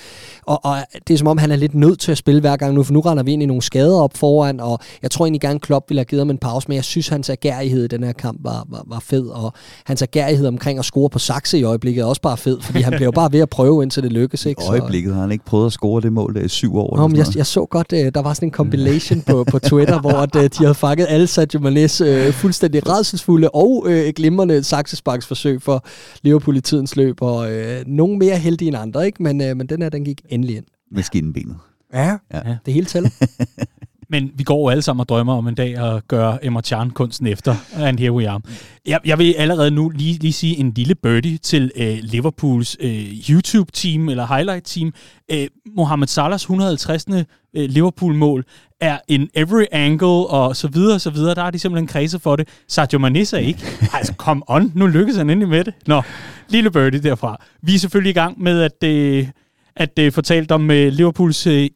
og, og det er som om, han er lidt nødt til at spille hver gang nu, for nu render vi ind i nogle skader op foran, og jeg tror egentlig gerne, Klopp ville have givet ham en pause, men jeg synes, hans agerighed i den her kamp var, var, var fed, og hans agerighed omkring at score på Saxe i øjeblikket er også bare fed, fordi han bliver bare ved at prøve, indtil det lykkes, [LAUGHS] ikke? I øjeblikket har han ikke prøvet at score det mål der i syv år. Nå, jeg, jeg så godt, øh, der var sådan en compilation på, på Twitter, hvor at, de havde fanget alle Sadio Mané's øh, fuldstændig redselsfulde og øh, glimrende saksesparks forsøg for Liverpool i tidens løb, og øh, nogen mere heldige end andre, ikke? Men, øh, men den her, den gik endelig ind. Med skinnebenet. Ja, ja. det hele tæller. [LAUGHS] Men vi går jo alle sammen og drømmer om en dag at gøre Emma Chan kunsten efter, and here we are. Jeg, jeg vil allerede nu lige, lige sige en lille birdie til øh, Liverpools øh, YouTube-team, eller highlight-team. Øh, Mohamed Salahs 150. Øh, Liverpool-mål er en every angle, og så videre, så videre. Der er de simpelthen kredse for det. Sadio Mane er ikke. [LAUGHS] Altså, come on, nu lykkes han endelig med det. Nå, lille birdie derfra. Vi er selvfølgelig i gang med at... Øh, at øh, fortalt om øh, Liverpools øh,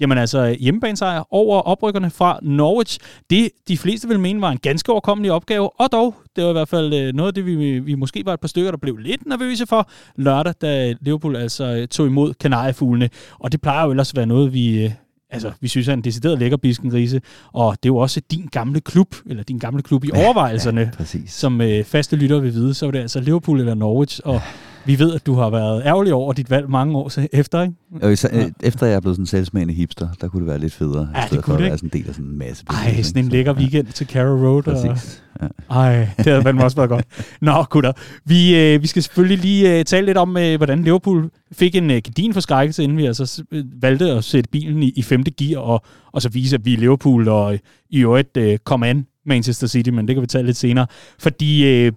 Jamen altså hjemmebanesejr over oprykkerne fra Norwich. Det de fleste vil mene var en ganske overkommelig opgave, og dog, det var i hvert fald øh, noget af det, vi, vi måske var et par stykker, der blev lidt nervøse for lørdag, da Liverpool altså øh, tog imod kanariefuglene. Og det plejer jo ellers at være noget, vi, øh, altså, vi synes er en decideret lækker biskengrise, og det er jo også din gamle klub, eller din gamle klub i overvejelserne, ja, som øh, faste lytter vil vide, så er det altså Liverpool eller Norwich, og vi ved, at du har været ærgerlig over dit valg mange år efter, ikke? Og så, ja. Efter jeg er blevet sådan salgsmand i hipster, der kunne det være lidt federe. Ja, det kunne det, ikke. være sådan en del af sådan en masse. Ej, sådan en lækker weekend ja. til Carrow Road. Præcis. Og... Ja. Ej, det havde fandme også været godt. Nå, gutter. Vi, øh, vi skal selvfølgelig lige øh, tale lidt om, øh, hvordan Liverpool fik en øh, gedin forskrækkelse, inden vi altså øh, valgte at sætte bilen i, i femte gear, og, og så vise, at vi er Liverpool, og øh, i øvrigt øh, komme an Manchester City, men det kan vi tale lidt senere. Fordi... Øh,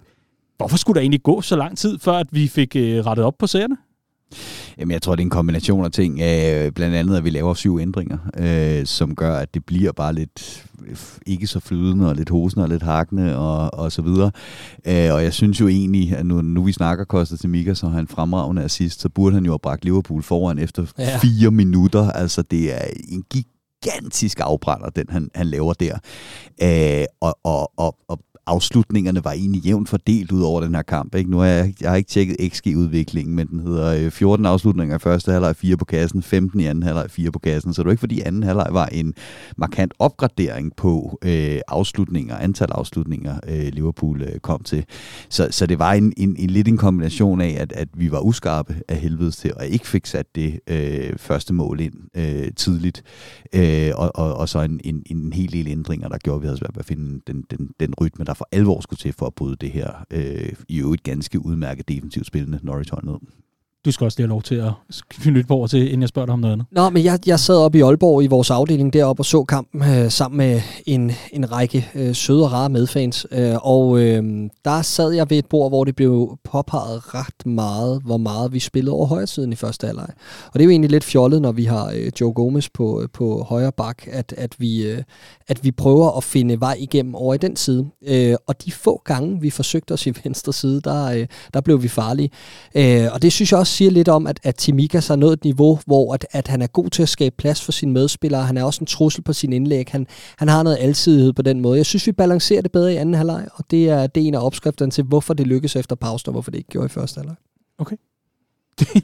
Hvorfor skulle der egentlig gå så lang tid, før at vi fik øh, rettet op på sagerne? Jamen, jeg tror, det er en kombination af ting. Øh, blandt andet, at vi laver syv ændringer, øh, som gør, at det bliver bare lidt ikke så flydende, og lidt hosende og lidt hakkende, og, og så videre. Øh, og jeg synes jo egentlig, at nu, nu vi snakker Costa til Mika, så har han fremragende assist, så burde han jo have bragt Liverpool foran efter ja. fire minutter. Altså, det er en gigantisk afbrænder, den han, han laver der. Øh, og, og, og, og afslutningerne var egentlig jævnt fordelt ud over den her kamp. Ikke? Nu har jeg, jeg har ikke tjekket XG-udviklingen, men den hedder øh, 14 afslutninger i første halvleg, 4 på kassen, 15 i anden halvleg, 4 på kassen. Så det var ikke fordi anden halvleg var en markant opgradering på øh, afslutninger, antal afslutninger, øh, Liverpool øh, kom til. Så, så det var en, en, en lidt en kombination af, at, at vi var uskarpe af helvedes til, og ikke fik sat det øh, første mål ind øh, tidligt. Øh, og, og, og så en, en, en hel del ændringer, der gjorde, at vi havde svært ved at finde den, den, den rytme, der for alvor skulle til for at bryde det her øh, i øvrigt ganske udmærket defensivt spillende Norwich-hold ned. Du skal også lige have lov til at knytte på over til, inden jeg spørger dig om noget andet. Nå, men jeg, jeg sad oppe i Aalborg i vores afdeling deroppe og så kampen øh, sammen med en, en række øh, søde og rare medfans. Øh, og øh, der sad jeg ved et bord, hvor det blev påpeget ret meget, hvor meget vi spillede over højre siden i første halvleg. Og det er jo egentlig lidt fjollet, når vi har øh, Joe Gomez på, øh, på højre bak, at, at, vi, øh, at vi prøver at finde vej igennem over i den side. Øh, og de få gange, vi forsøgte os i [LAUGHS] venstre side, der, øh, der blev vi farlige. Øh, og det synes jeg også siger lidt om, at, at Timikas har nået et niveau, hvor at, at han er god til at skabe plads for sine medspillere. Han er også en trussel på sin indlæg. Han, han har noget alsidighed på den måde. Jeg synes, vi balancerer det bedre i anden halvleg, og det er, det er en af opskrifterne til, hvorfor det lykkes efter pausen, og hvorfor det ikke gjorde i første halvleg. Okay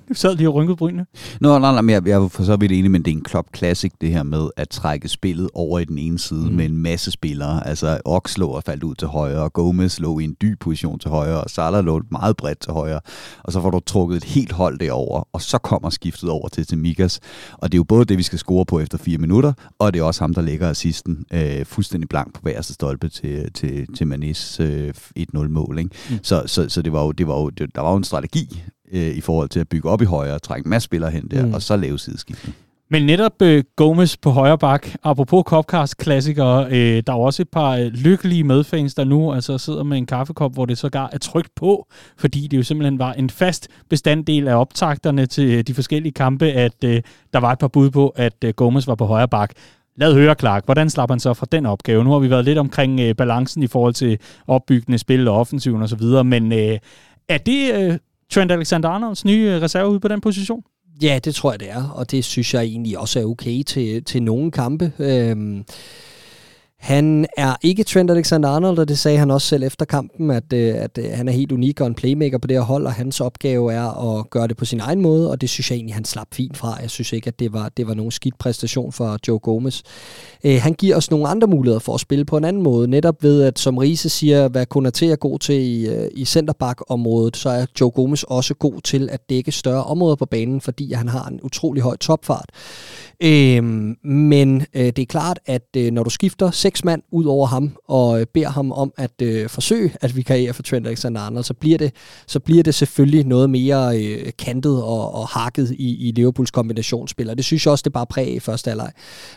du sad lige og rynkede brynene. Nå, nej, nej, men jeg, jeg er for så vidt enig, men det er en Klopp Classic, det her med at trække spillet over i den ene side mm. med en masse spillere. Altså, Ox lå og faldt ud til højre, og Gomez lå i en dyb position til højre, og Salah lå meget bredt til højre. Og så får du trukket et helt hold derover, og så kommer skiftet over til Timikas. Og det er jo både det, vi skal score på efter fire minutter, og det er også ham, der lægger assisten øh, fuldstændig blank på værste stolpe til, til, til Manis øh, 1-0-mål. Ikke? Mm. Så, så, så det var jo, det var jo, det, der var jo en strategi øh, i forhold til at bygge op i højre, og trække en masse spillere hen der, mm. og så lave sideskiftet. Men netop øh, Gomes på højre bak, apropos Copcast klassikere, øh, der er også et par øh, lykkelige medfans, der nu altså sidder med en kaffekop, hvor det sågar er trygt på, fordi det jo simpelthen var en fast bestanddel af optakterne til øh, de forskellige kampe, at øh, der var et par bud på, at øh, Gomes var på højre bak. Lad høre, Clark, hvordan slapper han så fra den opgave? Nu har vi været lidt omkring øh, balancen i forhold til opbyggende spil og offensiven osv., men øh, er det øh, Trent Alexander-Arnolds nye øh, reserve ude på den position? Ja, det tror jeg, det er, og det synes jeg egentlig også er okay til, til nogle kampe. Øhm, han er ikke Trent Alexander-Arnold, og det sagde han også selv efter kampen, at, øh, at, øh, han er helt unik og en playmaker på det her hold, og hans opgave er at gøre det på sin egen måde, og det synes jeg egentlig, han slap fint fra. Jeg synes ikke, at det var, det var nogen skidt præstation for Joe Gomez. Øh, han giver os nogle andre muligheder for at spille på en anden måde, netop ved, at som Riese siger, hvad Konaté er god til i, øh, i centerback-området, så er Joe Gomez også god til at dække større områder på banen, fordi han har en utrolig høj topfart. Øh, men øh, det er klart, at øh, når du skifter seks mand ud over ham, og øh, beder ham om at øh, forsøge at vikariere for Trent Alexander-Arnold, så bliver det, så bliver det selvfølgelig noget mere øh, kantet og, og hakket i, i Liverpools kombinationsspil, og det synes jeg også, det bare præg i første halvleg.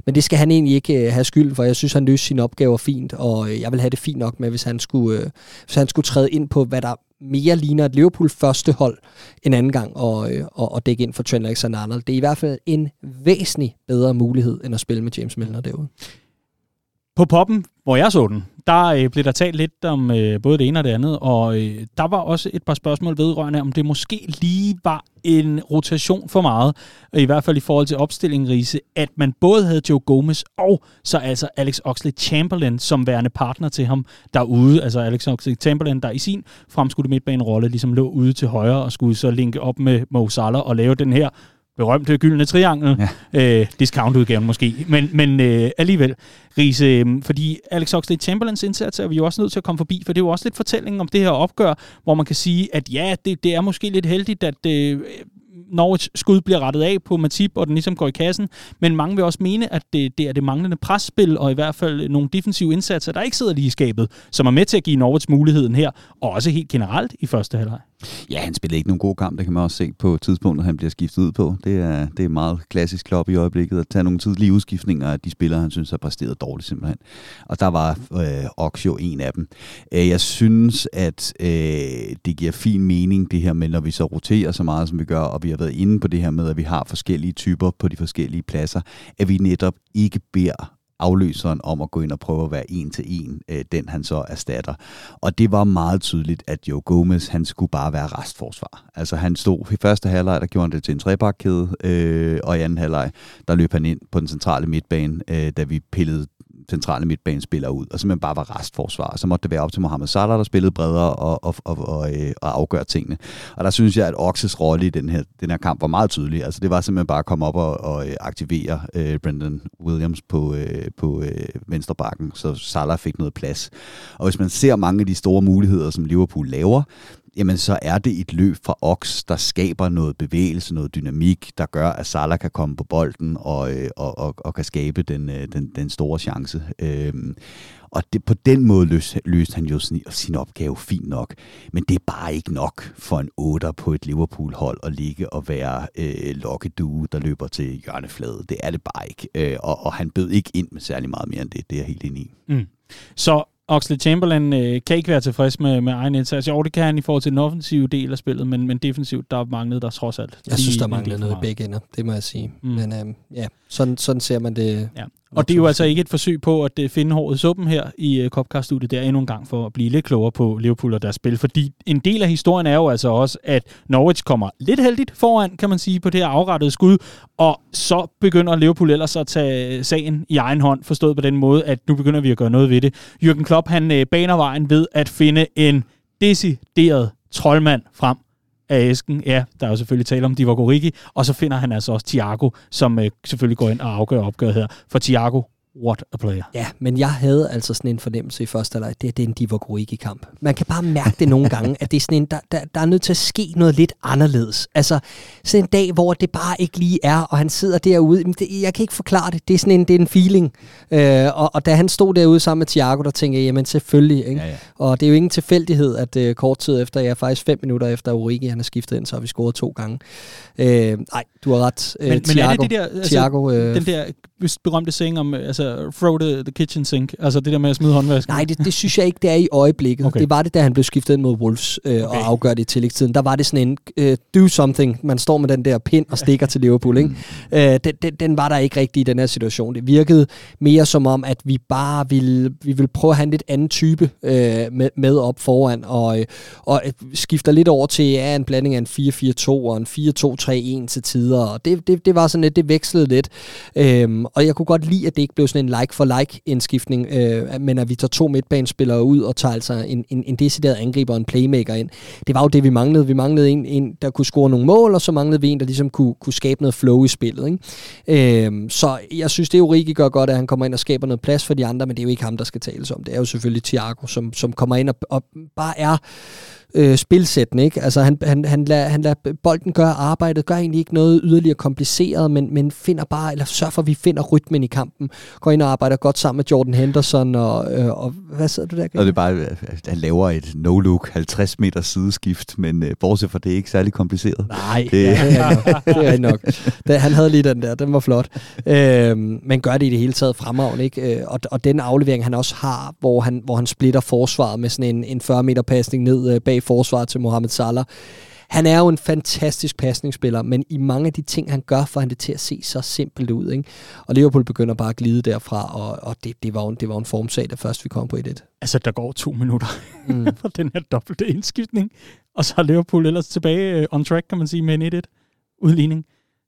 Men det skal han egentlig ikke øh, have skyld for. Jeg synes, han løste sine opgaver fint, og øh, jeg vil have det fint nok med, hvis han skulle, øh, hvis han skulle træde ind på, hvad der mere ligner et Liverpool første hold en anden gang og, øh, og, og dække ind for Trent Alexander-Arnold. Det er i hvert fald en væsentlig bedre mulighed, end at spille med James Milner derude. På poppen, hvor jeg så den, der øh, blev der talt lidt om øh, både det ene og det andet, og øh, der var også et par spørgsmål vedrørende, om det måske lige var en rotation for meget, øh, i hvert fald i forhold til opstillingen, Riese, at man både havde Joe Gomez og så altså Alex Oxlade-Chamberlain som værende partner til ham derude. Altså Alex Oxlade-Chamberlain, der i sin fremskudte midtbanerolle ligesom lå ude til højre og skulle så linke op med Mo Salah og lave den her berømte gyldne triangel, ja. øh, discount-udgaven måske, men, men øh, alligevel, Riese, øh, fordi Alex Oxlade-Chamberlains indsats er vi jo også nødt til at komme forbi, for det er jo også lidt fortællingen om det her opgør, hvor man kan sige, at ja, det, det er måske lidt heldigt, at øh, Norwich skud bliver rettet af på Matip, og den ligesom går i kassen, men mange vil også mene, at det, det er det manglende presspil, og i hvert fald nogle defensive indsatser, der ikke sidder lige i skabet, som er med til at give Norwich muligheden her, og også helt generelt i første halvleg. Ja, han spillede ikke nogen god kamp, det kan man også se på tidspunktet, han bliver skiftet ud på. Det er, det er meget klassisk klop i øjeblikket, at tage nogle tidlige udskiftninger af de spillere, han synes har præsteret dårligt simpelthen. Og der var øh, Ox jo en af dem. Øh, jeg synes, at øh, det giver fin mening, det her med, når vi så roterer så meget, som vi gør, og vi har været inde på det her med, at vi har forskellige typer på de forskellige pladser, at vi netop ikke beder afløseren om at gå ind og prøve at være en til en, øh, den han så erstatter. Og det var meget tydeligt, at Joe Gomez, han skulle bare være restforsvar. Altså han stod i første halvleg, der gjorde han det til en trebakkæde, øh, og i anden halvleg, der løb han ind på den centrale midtbane, øh, da vi pillede centrale midtbanespillere ud, og simpelthen bare var restforsvar. Så måtte det være op til Mohamed Salah, der spillede bredere og, og, og, og, øh, og afgøre tingene. Og der synes jeg, at Oxes rolle i den her, den her kamp var meget tydelig. Altså det var simpelthen bare at komme op og, og øh, aktivere øh, Brendan Williams på, øh, på øh, venstrebakken, så Salah fik noget plads. Og hvis man ser mange af de store muligheder, som Liverpool laver, jamen så er det et løb fra Ox, der skaber noget bevægelse, noget dynamik, der gør, at Salah kan komme på bolden og, øh, og, og, og kan skabe den, øh, den, den store chance. Øhm, og det, på den måde løste, løste han jo sin, sin opgave fint nok. Men det er bare ikke nok for en 8 på et Liverpool-hold at ligge og være øh, lokkedue, der løber til hjørnefladet. Det er det bare ikke. Øh, og, og han bød ikke ind med særlig meget mere end det. Det er jeg helt enig i. Mm. Så Oxley Chamberlain øh, kan ikke være tilfreds med, med egen indsats. Jo, det kan han i forhold til den offensive del af spillet, men, men defensivt, der manglede der trods alt. Jeg synes, der manglede noget i begge ender, det må jeg sige. Mm. Men øh, ja, sådan, sådan ser man det. Ja. Og det er jo altså ikke et forsøg på at øh, finde håret i suppen her i uh, Copcast-studiet der endnu en gang for at blive lidt klogere på Liverpool og deres spil. Fordi en del af historien er jo altså også, at Norwich kommer lidt heldigt foran, kan man sige, på det her afrettede skud. Og så begynder Liverpool ellers at tage sagen i egen hånd, forstået på den måde, at nu begynder vi at gøre noget ved det. Jürgen Klopp, han baner vejen ved at finde en decideret troldmand frem af æsken. Ja, der er jo selvfølgelig tale om Divock Origi, og så finder han altså også Thiago, som øh, selvfølgelig går ind og afgør opgøret her. For Thiago, what a player. Ja, men jeg havde altså sådan en fornemmelse i første halvleg, det, det er en Divock Origi-kamp. Man kan bare mærke det nogle gange, at det er sådan en, der, der, der er nødt til at ske noget lidt anderledes. Altså, sådan en dag, hvor det bare ikke lige er, og han sidder derude, det, jeg kan ikke forklare det, det er sådan en, det er en feeling. Øh, og, og da han stod derude sammen med Thiago, der tænkte jeg, jamen selvfølgelig, ikke? Ja, ja. og det er jo ingen tilfældighed, at uh, kort tid efter, ja faktisk fem minutter efter Origi, han har skiftet ind, så har vi scoret to gange. Øh, nej, du har ret. Men, Thiago, men er det det der, altså, Thiago, øh, den der berømte saying om, altså, throw the, the kitchen sink, altså det der med at smide håndvasken? Nej, det, det synes jeg ikke, det er i øjeblikket. Okay. Det var det, da han blev skiftet ind mod Wolves øh, okay. og afgør det i tillægstiden. Der var det sådan en, uh, do something, man står med den der pind og stikker til Liverpool. Ikke? Mm. Uh, den, den, den var der ikke rigtig i den her situation. Det virkede mere som om, at vi bare ville, vi ville prøve at have en lidt anden type uh, med, med op foran, og, og skifter lidt over til ja, en blanding af en 4-4-2 og en 4-2-3-1 til tider, og det, det, det var sådan lidt, det vekslede lidt. Øhm, og jeg kunne godt lide, at det ikke blev sådan en like-for-like indskiftning, øh, men at vi tager to midtbanespillere ud og tager altså en, en, en decideret angriber og en playmaker ind. Det var jo det, vi manglede. Vi manglede en, en der kunne score nogle mål, og så manglede vi en, der ligesom kunne, kunne skabe noget flow i spillet. Ikke? Øhm, så jeg synes, det er jo rigtig gør godt, at han kommer ind og skaber noget plads for de andre, men det er jo ikke ham, der skal tales om. Det er jo selvfølgelig Thiago, som, som kommer ind og, og bare er øh, spilsættende. Ikke? Altså, han, han, han, lader, han lader bolden gøre arbejdet, gør egentlig ikke noget yderligere kompliceret, men, men finder bare, eller sørger for, at vi finder rytmen i kampen. Går ind og arbejder godt sammen med Jordan Henderson, og, øh, og hvad sidder du der? Og det er bare, han laver et no-look 50 meter sideskift, men øh, bortset fra det er ikke særlig kompliceret. Nej, det, ja, det er nok. Det, han havde lige den der, den var flot. Øh, men gør det i det hele taget fremragende, ikke? Øh, og, og den aflevering, han også har, hvor han, hvor han splitter forsvaret med sådan en, en 40 meter pasning ned øh, bag forsvar til Mohamed Salah. Han er jo en fantastisk pasningsspiller, men i mange af de ting, han gør, får han det til at se så simpelt ud. Ikke? Og Liverpool begynder bare at glide derfra, og, og det, det, var en, det var en formsag, da først vi kom på 1-1. Altså, der går to minutter mm. [LAUGHS] for den her dobbelte indskiftning, og så er Liverpool ellers tilbage øh, on track, kan man sige, med en 1-1 udligning.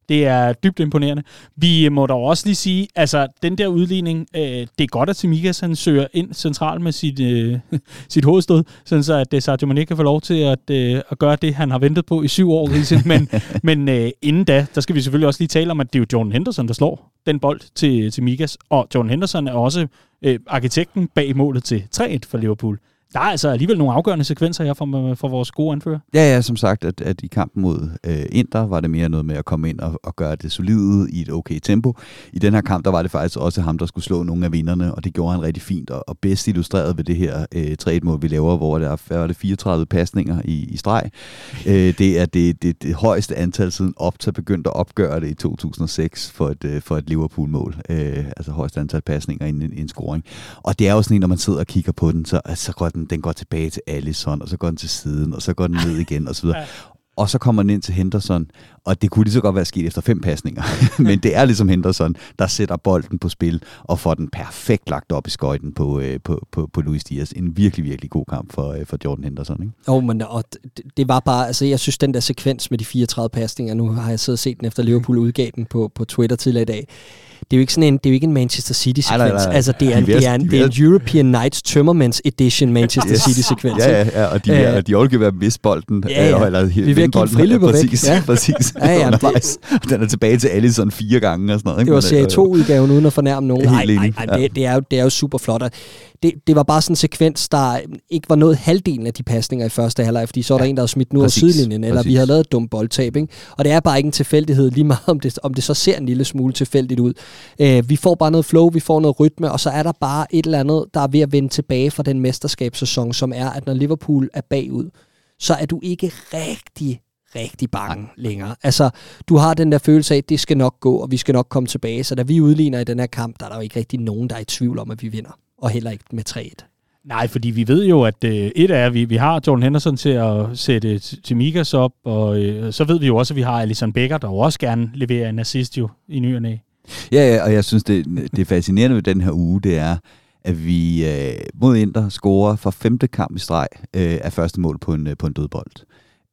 Det er dybt imponerende. Vi må dog også lige sige, altså den der udligning, øh, det er godt, at Timikas han søger ind centralt med sit, øh, [LAUGHS] sit hovedstød, sådan så at øh, Sadio Mane kan få lov til at, øh, at gøre det, han har ventet på i syv år. men [LAUGHS] men øh, inden da, der skal vi selvfølgelig også lige tale om, at det er jo Jordan Henderson, der slår den bold til, til Mikas, og Jordan Henderson er også øh, arkitekten bag målet til 3-1 for Liverpool. Der er altså alligevel nogle afgørende sekvenser her for, for vores gode anfører. Ja, ja, som sagt, at, at i kampen mod øh, Inter var det mere noget med at komme ind og, og gøre det solide i et okay tempo. I den her kamp, der var det faktisk også ham, der skulle slå nogle af vinderne, og det gjorde han rigtig fint, og, og bedst illustreret ved det her øh, 3-1-mål, vi laver, hvor der er, er det 34 pasninger i, i streg. Øh, det er det, det, det højeste antal siden Opta begyndte at opgøre det i 2006 for et, øh, for et Liverpool-mål. Øh, altså højeste antal pasninger i en, en scoring. Og det er jo sådan en, når man sidder og kigger på den, så, så går den, den går tilbage til Allison, og så går den til siden, og så går den ned igen, og så videre. [LAUGHS] Og så kommer den ind til Henderson, og det kunne lige så godt være sket efter fem pasninger. [LAUGHS] Men det er ligesom Henderson, der sætter bolden på spil og får den perfekt lagt op i skøjten på, øh, på, på, på Luis Diaz. En virkelig, virkelig god kamp for, øh, for Jordan Henderson. Ikke? Oh, men og det, det var bare, altså jeg synes den der sekvens med de 34 pasninger, nu har jeg siddet og set den efter Liverpool udgav den på, på Twitter tidligere i dag det er jo ikke sådan en, det er jo ikke en Manchester City-sekvens. Altså, det er, en, det er, en, det er en European Nights Tømmermans Edition Manchester yes. City-sekvens. Ja, ja, ja, og de, er, de er ved at miste bolden. Ja, ja. Eller, vi er ved at give friløber væk. Præcis, ja. præcis. Ja, ja, det, den er tilbage til Allison fire gange og sådan noget. Ikke? Det var serie 2-udgaven uden at fornærme nogen. Nej, nej, nej, det, det, er jo, det er jo super flot det, det var bare sådan en sekvens, der ikke var noget halvdelen af de pasninger i første halvleg, fordi så var der en, der havde smidt nu af sidelinjen, eller præcis. vi havde lavet et dumt boldtab. Ikke? Og det er bare ikke en tilfældighed, lige meget om det, om det så ser en lille smule tilfældigt ud. Øh, vi får bare noget flow, vi får noget rytme, og så er der bare et eller andet, der er ved at vende tilbage fra den mesterskabssæson, som er, at når Liverpool er bagud, så er du ikke rigtig rigtig bange længere. Altså, du har den der følelse af, at det skal nok gå, og vi skal nok komme tilbage. Så da vi udligner i den her kamp, der er der jo ikke rigtig nogen, der er i tvivl om, at vi vinder og heller ikke med 3-1. Nej, fordi vi ved jo, at øh, et er, at vi, vi har Jordan Henderson til at sætte Mikas op, og øh, så ved vi jo også, at vi har Alison Becker, der jo også gerne leverer en assist jo i ny og næ. Ja, ja, og jeg synes, det, det fascinerende ved den her uge, det er, at vi øh, mod Inter scorer for femte kamp i streg øh, af første mål på en, på en dødbold.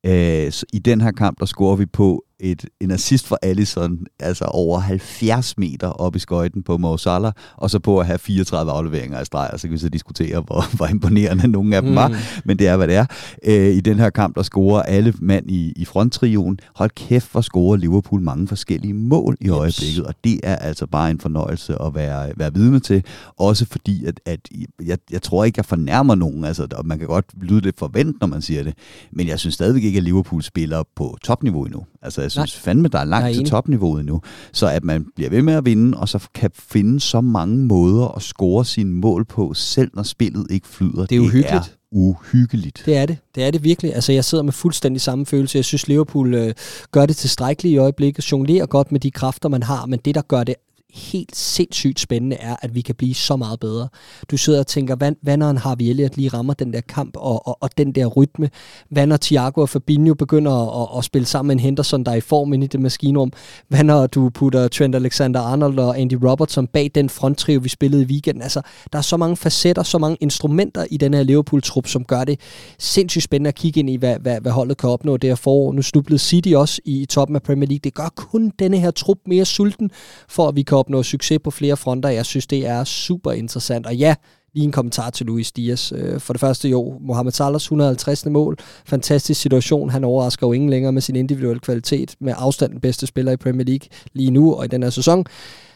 Øh, I den her kamp, der scorer vi på et, en assist fra Allison, altså over 70 meter op i skøjten på Mo Salah, og så på at have 34 afleveringer af streg, og så kan vi så diskutere, hvor, hvor imponerende nogle af dem mm. var, men det er, hvad det er. Øh, I den her kamp, der scorer alle mand i, i fronttrioen. Hold kæft, hvor scorer Liverpool mange forskellige mål i yes. øjeblikket, og det er altså bare en fornøjelse at være, være vidne til, også fordi, at, at jeg, jeg tror ikke, jeg fornærmer nogen, altså, og man kan godt lyde lidt forvent, når man siger det, men jeg synes stadigvæk ikke, at Liverpool spiller på topniveau endnu. Altså, jeg synes Nej. fandme, der er langt Nej, til topniveauet nu. Så at man bliver ved med at vinde, og så kan finde så mange måder at score sine mål på, selv når spillet ikke flyder. Det er uhyggeligt. Det er uhyggeligt. Det er det. Det er det virkelig. Altså, jeg sidder med fuldstændig samme følelse. Jeg synes, Liverpool øh, gør det tilstrækkeligt i øjeblikket, jonglerer godt med de kræfter, man har, men det, der gør det helt sindssygt spændende er, at vi kan blive så meget bedre. Du sidder og tænker, hvad, hvad når har vi Elliot lige rammer den der kamp og, og, og den der rytme? Hvad når Thiago og Fabinho begynder at, at spille sammen med en Henderson, der er i form ind i det maskinrum? Hvad når du putter Trent Alexander-Arnold og Andy Robertson bag den fronttrio, vi spillede i weekenden? Altså, der er så mange facetter, så mange instrumenter i den her Liverpool-trup, som gør det sindssygt spændende at kigge ind i, hvad, hvad, hvad holdet kan opnå det her forår. Nu snublede City også i, i toppen af Premier League. Det gør kun denne her trup mere sulten, for at vi kan opnå succes på flere fronter. Jeg synes, det er super interessant. Og ja, lige en kommentar til Luis Dias. Øh, for det første jo, Mohamed Salahs 150. mål. Fantastisk situation. Han overrasker jo ingen længere med sin individuelle kvalitet. Med afstand den bedste spiller i Premier League lige nu og i den her sæson.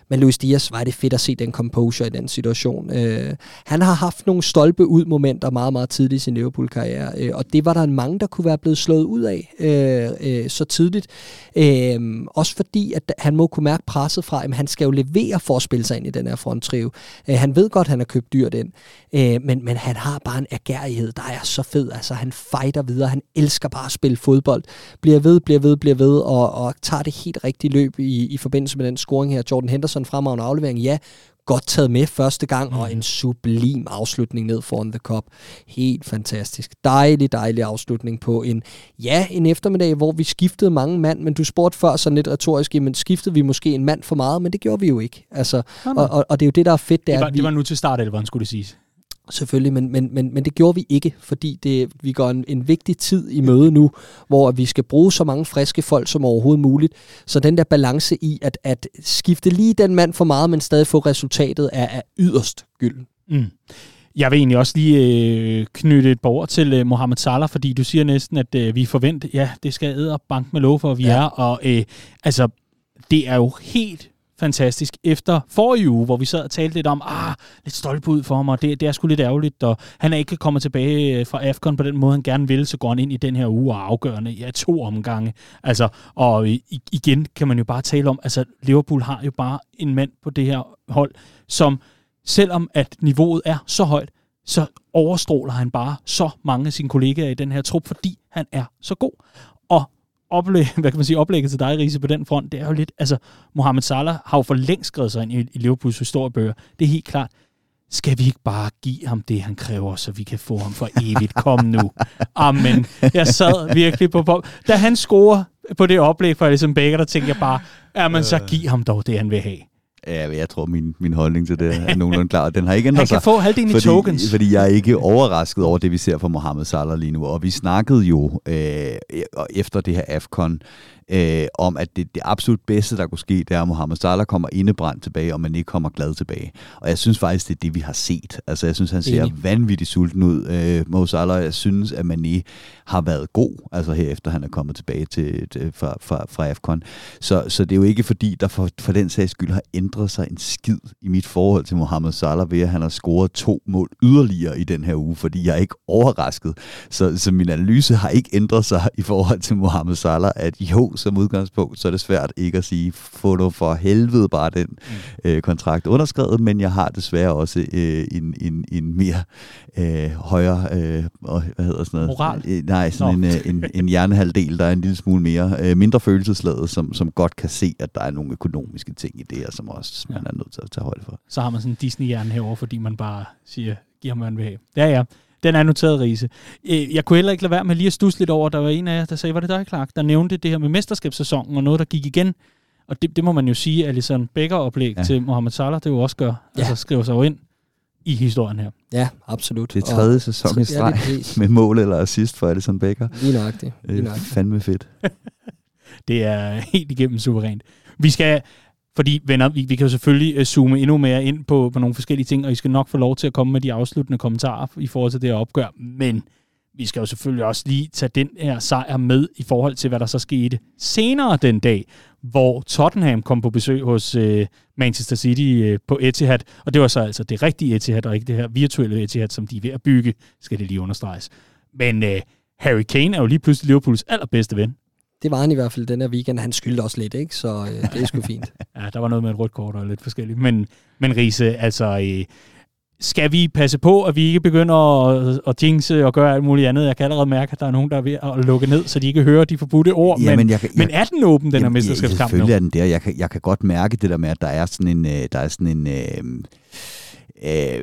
Men Luis Diaz, var det fedt at se den composure i den situation. Øh, han har haft nogle stolpe ud momenter meget, meget tidligt i sin Liverpool-karriere, øh, og det var der en mange, der kunne være blevet slået ud af øh, øh, så tidligt. Øh, også fordi, at han må kunne mærke presset fra, at han skal jo levere for at spille sig ind i den her fronttrio. Øh, han ved godt, at han har købt dyrt ind, øh, men, men han har bare en agerighed, der er så fed. Altså, han fighter videre, han elsker bare at spille fodbold. Bliver ved, bliver ved, bliver ved, og, og tager det helt rigtige løb i, i forbindelse med den scoring her. Jordan Henderson en fremragende aflevering, ja, godt taget med første gang, mm. og en sublim afslutning ned foran The Cup. Helt fantastisk. Dejlig, dejlig afslutning på en, ja, en eftermiddag, hvor vi skiftede mange mand, men du spurgte før sådan lidt retorisk, men skiftede vi måske en mand for meget, men det gjorde vi jo ikke. Altså, og, og, og, det er jo det, der er fedt. Det, er, det, var, vi, det var nu til start, eller hvordan skulle det siges? Selvfølgelig, men, men, men, men det gjorde vi ikke, fordi det, vi går en, en vigtig tid i møde nu, hvor vi skal bruge så mange friske folk som overhovedet muligt. Så den der balance i at, at skifte lige den mand for meget, men stadig få resultatet, er, er yderst gylden. Mm. Jeg vil egentlig også lige øh, knytte et bord til øh, Mohamed Salah, fordi du siger næsten, at øh, vi forventer, ja, det skal æde bank med lov for, at vi ja. er. Og øh, altså, det er jo helt fantastisk. Efter forrige uge, hvor vi sad og talte lidt om, ah, lidt stolpe ud for ham, og det, det er sgu lidt ærgerligt, og han er ikke kommet tilbage øh, fra AFCON på den måde, han gerne vil, så går han ind i den her uge og afgørende i ja, to omgange. Altså, og øh, igen kan man jo bare tale om, altså Liverpool har jo bare en mand på det her hold, som selvom at niveauet er så højt, så overstråler han bare så mange af sine kollegaer i den her trup, fordi han er så god. Oplæg, hvad kan man sige, oplægget til dig, Riese, på den front, det er jo lidt, altså, Mohamed Salah har jo for længst skrevet sig ind i, i Liverpools historiebøger. Det er helt klart. Skal vi ikke bare give ham det, han kræver, så vi kan få ham for evigt? Kom nu. Amen. Jeg sad virkelig på, på. Da han scorer på det oplæg for Alisson Baker, der tænkte jeg bare, ja, men så giv ham dog det, han vil have. Ja, jeg tror, min, min holdning til det er nogenlunde klar. Den har ikke ændret sig. Han kan få halvdelen fordi, i tokens. Fordi jeg er ikke overrasket over det, vi ser fra Mohamed Salah lige nu. Og vi snakkede jo øh, efter det her AFCON øh, om, at det, det absolut bedste, der kunne ske, det er, at Mohamed Salah kommer indebrændt tilbage, og man ikke kommer glad tilbage. Og jeg synes faktisk, det er det, vi har set. Altså, jeg synes, han ser Enig. vanvittigt sulten ud. Øh, Mo Salah, jeg synes, at Mané har været god, altså herefter han er kommet tilbage til, til, fra, fra, fra AFCON. Så, så det er jo ikke fordi, der for, for den sags skyld har ændret sig en skid i mit forhold til Mohamed Salah, ved at han har scoret to mål yderligere i den her uge, fordi jeg er ikke overrasket. Så, så min analyse har ikke ændret sig i forhold til Mohamed Salah, at jo, som udgangspunkt, så er det svært ikke at sige, få du for helvede bare den mm. øh, kontrakt underskrevet, men jeg har desværre også øh, en, en, en mere øh, højere, øh, hvad hedder sådan noget? Moral? Øh, nej, sådan en, øh, en, en hjernehalvdel, der er en lille smule mere, øh, mindre følelsesladet, som, som godt kan se, at der er nogle økonomiske ting i det her, som også ja. man er nødt til at tage højde for. Så har man sådan en Disney-hjerne herover, fordi man bare siger, giv ham, hvad man vil have. Ja, ja. Den er noteret, Riese. Øh, jeg kunne heller ikke lade være med lige at stusse lidt over, der var en af jer, der sagde, var det dig, Clark, der nævnte det her med mesterskabssæsonen, og noget, der gik igen. Og det, det må man jo sige, at Alisson Becker oplæg ja. til Mohamed Salah, det jo også gør. Ja. Altså skriver sig jo ind i historien her. Ja, absolut. Det er tredje sæson i streg ja, med mål eller assist for Alisson Becker. Lige nøjagtigt. Lige nøjagtigt. Fandme fedt. [LAUGHS] det er helt igennem suverænt. Vi skal fordi, venner, vi, vi kan jo selvfølgelig øh, zoome endnu mere ind på, på nogle forskellige ting, og I skal nok få lov til at komme med de afsluttende kommentarer i forhold til det her opgør. Men vi skal jo selvfølgelig også lige tage den her sejr med i forhold til, hvad der så skete senere den dag, hvor Tottenham kom på besøg hos øh, Manchester City øh, på Etihad. Og det var så altså det rigtige Etihad, og ikke det her virtuelle Etihad, som de er ved at bygge, skal det lige understreges. Men øh, Harry Kane er jo lige pludselig Liverpools allerbedste ven. Det var han i hvert fald den her weekend. Han skyldte også lidt, ikke? så øh, det er sgu [LAUGHS] fint. ja, der var noget med et rødt kort og lidt forskelligt. Men, men Riese, altså... Øh, skal vi passe på, at vi ikke begynder at, at jinxe og gøre alt muligt andet? Jeg kan allerede mærke, at der er nogen, der er ved at lukke ned, så de ikke hører de forbudte ord. Ja, men, men, jeg, jeg, men er den åben, den her mesterskabskamp nu? Selvfølgelig er den der. Jeg kan, jeg kan godt mærke det der med, at der er sådan en... Øh, der er sådan en øh, øh,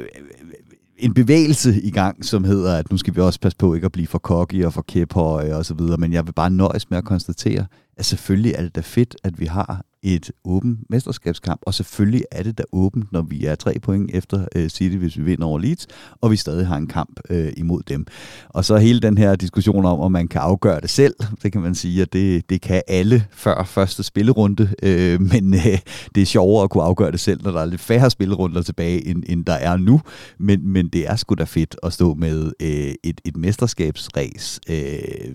en bevægelse i gang, som hedder, at nu skal vi også passe på ikke at blive for cocky og for kæphøje og så videre, men jeg vil bare nøjes med at konstatere, at selvfølgelig er det da fedt, at vi har et åbent mesterskabskamp, og selvfølgelig er det da åbent, når vi er tre point efter øh, City, hvis vi vinder over Leeds, og vi stadig har en kamp øh, imod dem. Og så hele den her diskussion om, om man kan afgøre det selv, det kan man sige, at det, det kan alle før første spillerunde, øh, men øh, det er sjovere at kunne afgøre det selv, når der er lidt færre spillerunder tilbage, end, end der er nu, men, men det er sgu da fedt at stå med øh, et, et mesterskabsræs, øh,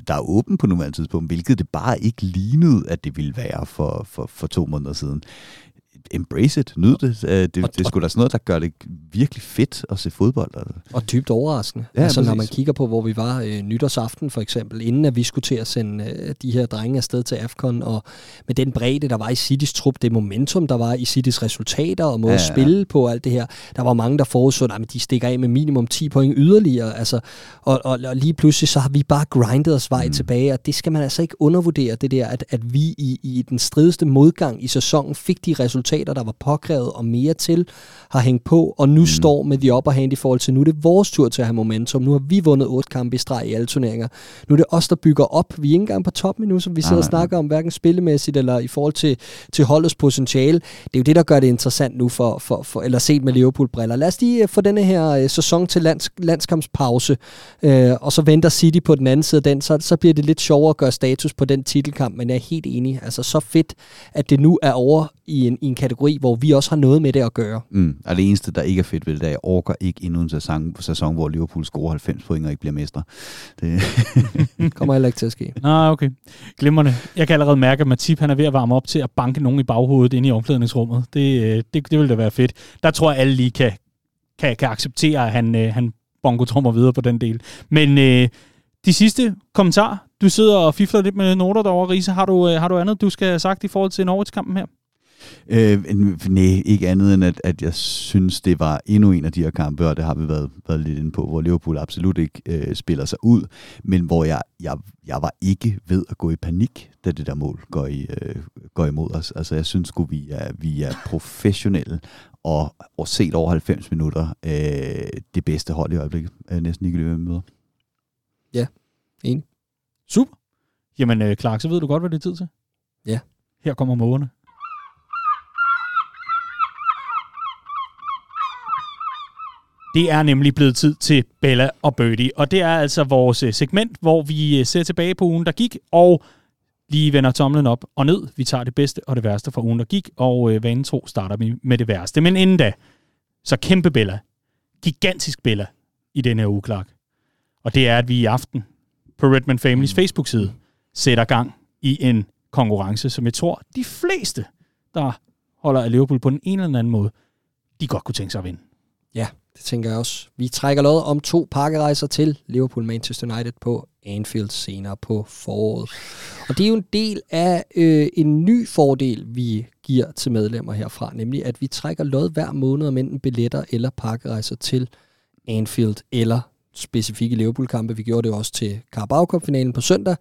der er åben på nuværende tidspunkt, hvilket det bare ikke lignede, at det ville være for, for, for to måneder siden. Embrace it, nyd det. Øh, det, det, det er sgu da sådan noget, der gør det virkelig fedt at se fodbold. Altså. Og dybt overraskende. Ja, altså præcis. når man kigger på, hvor vi var øh, nytårsaften for eksempel, inden at vi skulle til at sende øh, de her drenge afsted til AFCON, og med den bredde, der var i Citys trup, det momentum, der var i Citys resultater og måde ja, ja. at spille på alt det her, der var mange, der forudså, at de stikker af med minimum 10 point yderligere. Altså, og, og, og lige pludselig så har vi bare grindet os vej mm. tilbage, og det skal man altså ikke undervurdere, det der, at, at vi i, i den strideste modgang i sæsonen fik de resultater, der var påkrævet og mere til, har hængt på, og nu mm. står med de upper hand i forhold til, nu er det vores tur til at have momentum. Nu har vi vundet otte kampe i streg i alle turneringer. Nu er det os, der bygger op. Vi er ikke engang på top endnu, som vi sidder ah, og snakker om, hverken spillemæssigt eller i forhold til, til holdets potentiale. Det er jo det, der gør det interessant nu, for, for, for eller set med Liverpool-briller. Lad os lige øh, få denne her uh, sæson til lands, landskampspause, uh, og så venter City på den anden side af den, så, så bliver det lidt sjovere at gøre status på den titelkamp, men jeg er helt enig. Altså så fedt, at det nu er over i en, i en kategori, hvor vi også har noget med det at gøre. Mm. Og det eneste, der ikke er fedt ved det, er, at jeg orker ikke endnu en sæson, sæson hvor Liverpool scorer 90 point og ikke bliver mestre. Det... [LAUGHS] kommer heller ikke til at ske. Nej, okay. Glimrende. Jeg kan allerede mærke, at Matip han er ved at varme op til at banke nogen i baghovedet inde i omklædningsrummet. Det, øh, det, det vil da være fedt. Der tror jeg, alle lige kan, kan, kan acceptere, at han, øh, han bongo videre på den del. Men øh, de sidste kommentar. Du sidder og fifler lidt med noter derovre, Riese. Har du, øh, har du andet, du skal have sagt i forhold til Norwich-kampen her? Øh, nej, ikke andet end, at, at jeg synes, det var endnu en af de her kampe, og det har vi været, været lidt inde på, hvor Liverpool absolut ikke øh, spiller sig ud, men hvor jeg, jeg, jeg var ikke ved at gå i panik, da det der mål går, i, øh, går imod os. Altså, jeg synes at vi er, vi er professionelle, og, og set over 90 minutter øh, det bedste hold i øjeblikket. Øh, næsten ikke løbet med. Ja, enig. Super. Jamen, øh, Clark, så ved du godt, hvad det er tid til. Ja. Her kommer mågerne. Det er nemlig blevet tid til Bella og Birdie, og det er altså vores øh, segment, hvor vi øh, ser tilbage på ugen, der gik, og lige vender tomlen op og ned. Vi tager det bedste og det værste fra ugen, der gik, og øh, vanen tro starter vi med det værste. Men inden da, så kæmpe Bella, gigantisk Bella i denne her uge, Clark. Og det er, at vi i aften på Redman Families Facebook-side sætter gang i en konkurrence, som jeg tror, de fleste, der holder af Liverpool på den ene eller anden måde, de godt kunne tænke sig at vinde. Ja, det tænker jeg også. Vi trækker lod om to pakkerejser til Liverpool Manchester United på Anfield senere på foråret. Og det er jo en del af øh, en ny fordel, vi giver til medlemmer herfra, nemlig at vi trækker lod hver måned om enten billetter eller pakkerejser til Anfield eller specifikke Liverpool-kampe. Vi gjorde det også til Carabao Cup-finalen på søndag,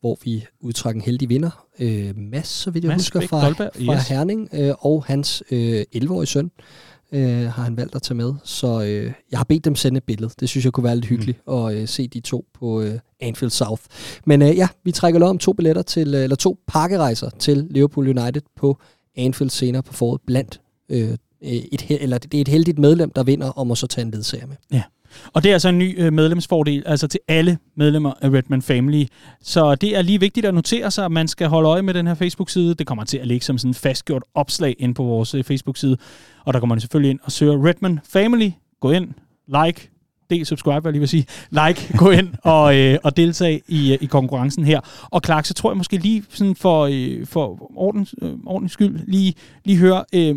hvor vi udtrækker en heldig vinder. Øh, Mads, så vidt jeg Mads husker, fra, Dolberg, fra yes. Herning, øh, og hans øh, 11-årige søn øh, har han valgt at tage med. Så øh, jeg har bedt dem sende et billede. Det synes jeg kunne være lidt hyggeligt mm. at øh, se de to på øh, Anfield South. Men øh, ja, vi trækker lov om to billetter til, øh, eller to pakkerejser til Liverpool United på Anfield senere på foråret blandt øh, et, eller det er et heldigt medlem, der vinder, og må så tage en ledsager med. Ja. Og det er altså en ny øh, medlemsfordel, altså til alle medlemmer af Redman Family. Så det er lige vigtigt at notere sig, at man skal holde øje med den her Facebook-side. Det kommer til at ligge som sådan en fastgjort opslag ind på vores øh, Facebook-side. Og der kommer man selvfølgelig ind og søger Redman Family. Gå ind, like, del subscribe, jeg lige vil sige, like, gå ind og, [LAUGHS] øh, og deltage i, øh, i konkurrencen her. Og Clark, så tror jeg måske lige sådan for, øh, for ordens, øh, ordens skyld, lige, lige høre øh,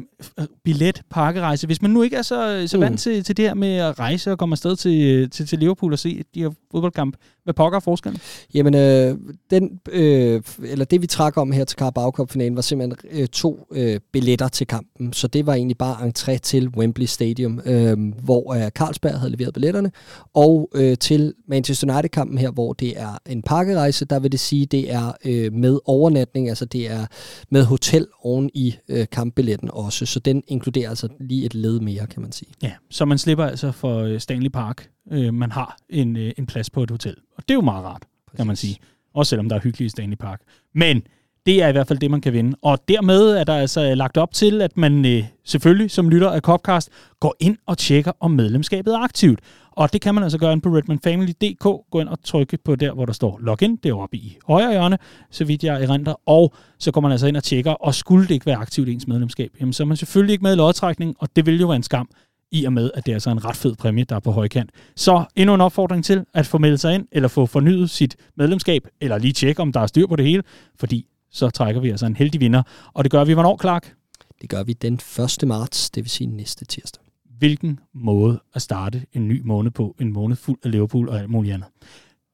billet, pakkerejse. Hvis man nu ikke er så, så vant mm. til, til det her med at rejse og komme afsted til, til, til Liverpool og se de her fodboldkamp, hvad pokker er forskellen? Jamen, øh, den, øh, eller det vi trak om her til Carabao Cup-finalen, var simpelthen øh, to øh, billetter til kampen. Så det var egentlig bare entré til Wembley Stadium, øh, hvor øh, Carlsberg havde leveret billetterne, og øh, til Manchester United-kampen her, hvor det er en pakkerejse, der vil det sige, det er øh, med overnatning, altså det er med hotel oven i øh, kampbilletten også. Så den inkluderer altså lige et led mere, kan man sige. Ja, så man slipper altså for øh, Stanley Park øh, man har en, øh, en plads på et hotel. Og det er jo meget rart, Præcis. kan man sige. Også selvom der er hyggeligt i Stanley Park. Men det er i hvert fald det, man kan vinde. Og dermed er der altså lagt op til, at man øh, selvfølgelig som lytter af Copcast går ind og tjekker, om medlemskabet er aktivt. Og det kan man altså gøre ind på redmanfamily.dk. Gå ind og trykke på der, hvor der står login. Det er oppe i højre hjørne, så vidt jeg erindrer. Og så går man altså ind og tjekker, og skulle det ikke være aktivt ens medlemskab, jamen så er man selvfølgelig ikke med i lodtrækning, og det vil jo være en skam, i og med, at det er altså en ret fed præmie, der er på højkant. Så endnu en opfordring til at få meldt sig ind, eller få fornyet sit medlemskab, eller lige tjekke, om der er styr på det hele, fordi så trækker vi altså en heldig vinder. Og det gør vi hvornår, Clark? Det gør vi den 1. marts, det vil sige næste tirsdag. Hvilken måde at starte en ny måned på, en måned fuld af Liverpool og alt muligt andet.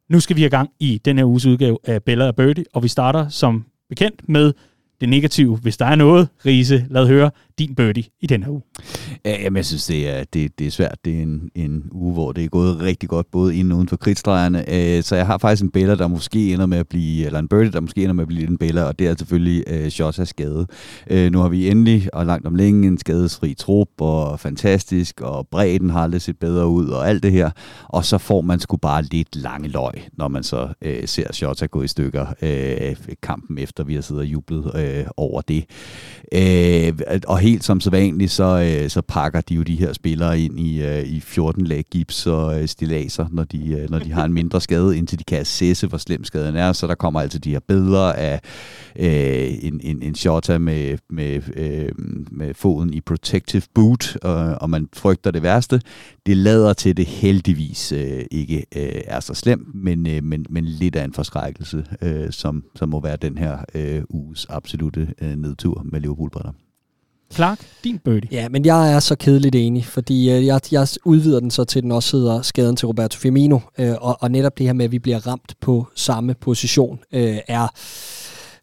Nu skal vi i gang i den her uges udgave af Bella og Birdie, og vi starter som bekendt med det negative, hvis der er noget, Riese, lad høre din birdie i den her uge. Ja, jamen, jeg synes, det er, det, det er svært. Det er en, en uge, hvor det er gået rigtig godt, både inden og uden for kridtstregerne. Øh, så jeg har faktisk en bæller, der måske ender med at blive, eller en birdie, der måske ender med at blive en bæller, og det er selvfølgelig øh, Shots af skade. Øh, nu har vi endelig, og langt om længe, en skadesfri trup, og fantastisk, og bredden har aldrig set bedre ud, og alt det her. Og så får man sgu bare lidt lange løg, når man så øh, ser Shots gå i stykker øh, kampen efter, vi har siddet og jublet øh, øh, over det. Øh, og helt som sædvanligt, så, øh, så pakker de jo de her spillere ind i, øh, i 14 lag gips og øh, stilaser, når de, øh, når de har en mindre skade, indtil de kan assesse, hvor slem skaden er. Så der kommer altid de her billeder af øh, en, en, en shota med, med, øh, med foden i protective boot, og, og man frygter det værste. Det lader til, det heldigvis øh, ikke øh, er så slemt, men, øh, men, men lidt af en forskrækkelse, øh, som, som må være den her øh, uges absolute øh, nedtur med Liverpool-brænder. Clark, din birdie. Ja, men jeg er så kedeligt enig, fordi øh, jeg, jeg udvider den så til, den også hedder skaden til Roberto Firmino, øh, og, og netop det her med, at vi bliver ramt på samme position, øh, er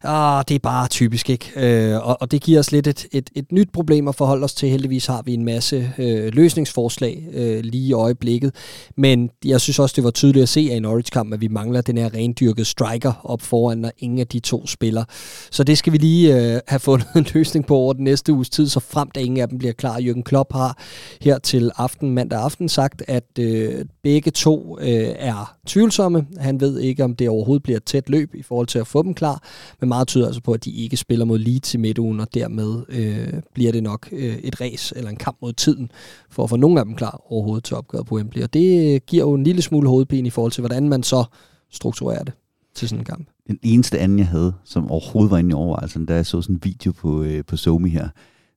ah, det er bare typisk, ikke? Øh, og, og det giver os lidt et, et, et nyt problem at forholde os til. Heldigvis har vi en masse øh, løsningsforslag øh, lige i øjeblikket. Men jeg synes også, det var tydeligt at se af en Norwich-kamp, at vi mangler den her rendyrkede striker op foran, når ingen af de to spiller. Så det skal vi lige øh, have [LAUGHS] fundet en løsning på over den næste uges tid, så frem da ingen af dem bliver klar. Jürgen Klopp har her til aften, mandag aften, sagt, at øh, begge to øh, er tvivlsomme. Han ved ikke, om det overhovedet bliver et tæt løb i forhold til at få dem klar, men meget tyder altså på, at de ikke spiller mod Leeds i midtugen, og dermed øh, bliver det nok øh, et race eller en kamp mod tiden, for at få nogle af dem klar overhovedet til opgøret på Wembley. Og det øh, giver jo en lille smule hovedpine i forhold til, hvordan man så strukturerer det til sådan en kamp. Den eneste anden, jeg havde, som overhovedet var inde i overvejelsen, da jeg så sådan en video på, øh, på Somi her,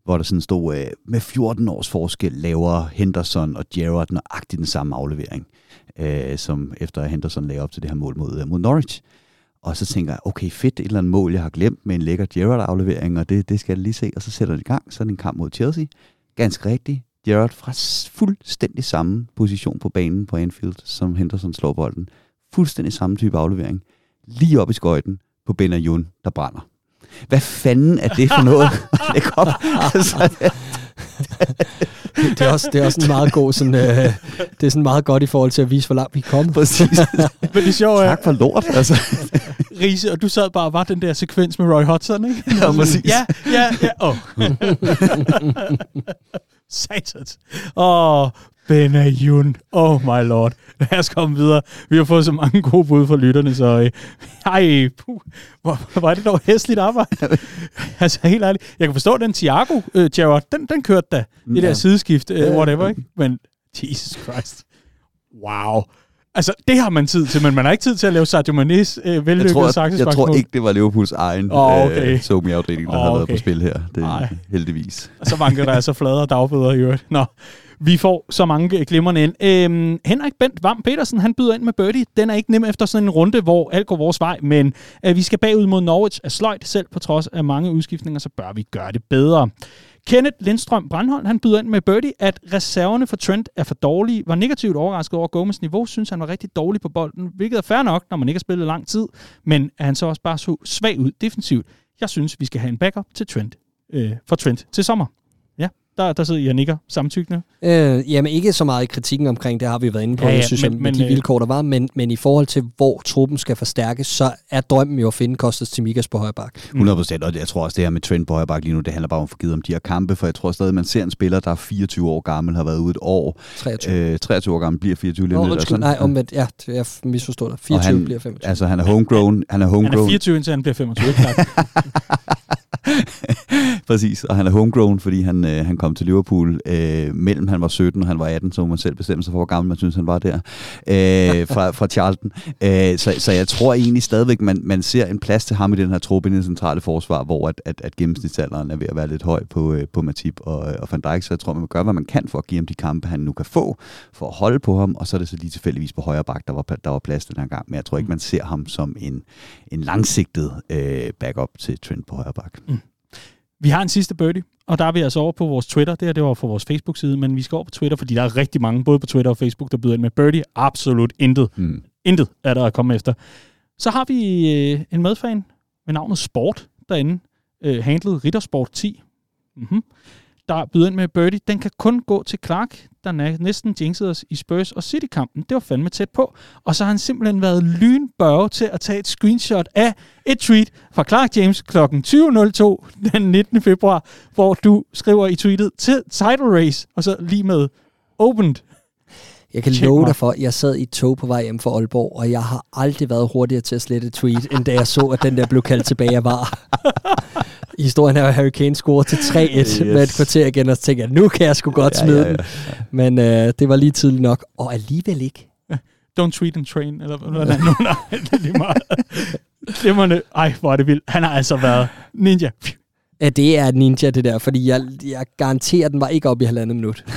hvor der sådan stod, øh, med 14 års forskel laver Henderson og Gerrard nøjagtigt den samme aflevering, øh, som efter Henderson lagde op til det her mål mod, øh, mod Norwich. Og så tænker jeg, okay, fedt, et eller andet mål, jeg har glemt med en lækker Gerrard-aflevering, og det, det skal jeg lige se. Og så sætter det i gang, så det en kamp mod Chelsea. Ganske rigtigt. Gerrard fra fuldstændig samme position på banen på Anfield, som Henderson slår bolden. Fuldstændig samme type aflevering. Lige op i skøjten på Benayoun, der brænder. Hvad fanden er det for noget? [LAUGHS] [LAUGHS] Læg op. Altså, det er også, det er også en meget god sådan, øh, det er sådan meget godt i forhold til at vise, hvor langt vi er kommet. Præcis. [LAUGHS] Men det sjove er, tak for lort, altså. Riese, og du sad bare og var den der sekvens med Roy Hodgson, ikke? Ja, præcis. Ja, ja, ja. [LAUGHS] Oh. [LAUGHS] Satans. Åh, oh, Benayoun. Oh my lord. Lad os komme videre. Vi har fået så mange gode bud fra lytterne, så øh, ej, puh, hvor, hvor er det dog hæsligt arbejde. altså helt ærligt. Jeg kan forstå, den Thiago, øh, Gerard, den, den kørte da. Det ja. der sideskift, øh, whatever, ikke? Men Jesus Christ. Wow. Altså, det har man tid til, men man har ikke tid til at lave Sadio Mané's øh, vellykkede jeg, jeg tror ikke, det var Liverpools egen oh, okay. øh, somi-afdeling, der oh, okay. har været på spil her. Det er heldigvis. Og så mange der er så flade og dagbøder i øvrigt. Nå, vi får så mange glimrende ind. Øhm, Henrik Bent Vam Petersen, han byder ind med birdie. Den er ikke nem efter sådan en runde, hvor alt går vores vej, men øh, vi skal bagud mod Norwich af sløjt. Selv på trods af mange udskiftninger, så bør vi gøre det bedre. Kenneth Lindstrøm Brandholm, han byder ind med birdie, at reserverne for Trent er for dårlige. Var negativt overrasket over Gomes niveau, synes han var rigtig dårlig på bolden, hvilket er fair nok, når man ikke har spillet lang tid, men er han så også bare så svag ud defensivt. Jeg synes, vi skal have en backup til Trent, øh, for Trent til sommer. Der, der sidder I og nikker samtykkende. Øh, jamen ikke så meget i kritikken omkring, det har vi været inde på, ja, ja, jeg synes, men, med de øh, vilkår, der var, men, men i forhold til, hvor truppen skal forstærkes, så er drømmen jo at finde Kostas Timikas på højre bak. 100 procent, og jeg tror også, det her med trend på højre bak lige nu, det handler bare om at få givet om de her kampe, for jeg tror stadig, man ser en spiller, der er 24 år gammel, har været ude et år. 23. Øh, 23 år gammel, bliver 24 lige nu. Undskyld, nej, omvendt, ja, jeg misforstår dig. 24 han, bliver 25. Altså, han er homegrown. Han er, homegrown. han er 24, indtil han bliver 25, [LAUGHS] Præcis, og han er homegrown, fordi han, øh, han kom til Liverpool øh, mellem han var 17 og han var 18, så må man selv bestemme sig for, hvor gammel man synes, han var der, øh, [LAUGHS] fra, fra Charlton. Øh, så, så jeg tror egentlig stadigvæk, man, man ser en plads til ham i den her truppe i det centrale forsvar, hvor at, at, at gennemsnitsalderen er ved at være lidt høj på, øh, på Matip og, og Van Dijk, så jeg tror, man vil gøre, hvad man kan for at give ham de kampe, han nu kan få, for at holde på ham, og så er det så lige tilfældigvis på højre bak, der var, der var plads den her gang, men jeg tror ikke, man ser ham som en, en langsigtet øh, backup til Trent på højre bak. Mm. Vi har en sidste birdie, og der er vi altså over på vores Twitter. Det her det var for vores Facebook-side, men vi skal over på Twitter, fordi der er rigtig mange, både på Twitter og Facebook, der byder ind med birdie. Absolut intet. Mm. Intet er der at komme efter. Så har vi øh, en medfan med navnet Sport derinde, øh, handlet Rittersport 10. Mm-hmm der byder ind med birdie, den kan kun gå til Clark, der næsten jinxede os i Spurs og City-kampen. Det var fandme tæt på. Og så har han simpelthen været lynbørge til at tage et screenshot af et tweet fra Clark James kl. 20.02 den 19. februar, hvor du skriver i tweetet til title race, og så lige med opened. Jeg kan love dig for, at jeg sad i et tog på vej hjem fra Aalborg, og jeg har aldrig været hurtigere til at slette tweet, end da jeg så, at den der blev kaldt tilbage af var. [LAUGHS] historien er, at Harry Kane scorer til 3-1 yes. med et kvarter igen, og så tænker jeg, nu kan jeg sgu godt smide ja, ja, ja. den. Men øh, det var lige tidligt nok, og alligevel ikke. [LAUGHS] Don't tweet and train, eller hvordan nu, [LAUGHS] nej, det er lige meget. Glimrende. Ej, hvor er det vildt. Han har altså været ninja. Ja, det er ninja, det der, fordi jeg, jeg garanterer, at den var ikke op i halvandet minut. [LAUGHS]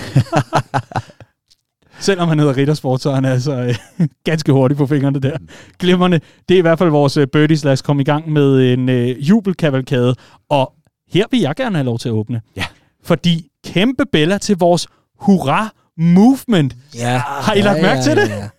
Selvom han hedder Rittersport, så er han altså øh, [LAUGHS] ganske hurtig på fingrene der. Glimmerne. Det er i hvert fald vores øh, birdies. Lad os komme i gang med en øh, jubelkavalkade. Og her vil jeg gerne have lov til at åbne. Ja. Fordi kæmpe Bella til vores hurra movement. Ja. Har I lagt mærke til det? Ja, ja.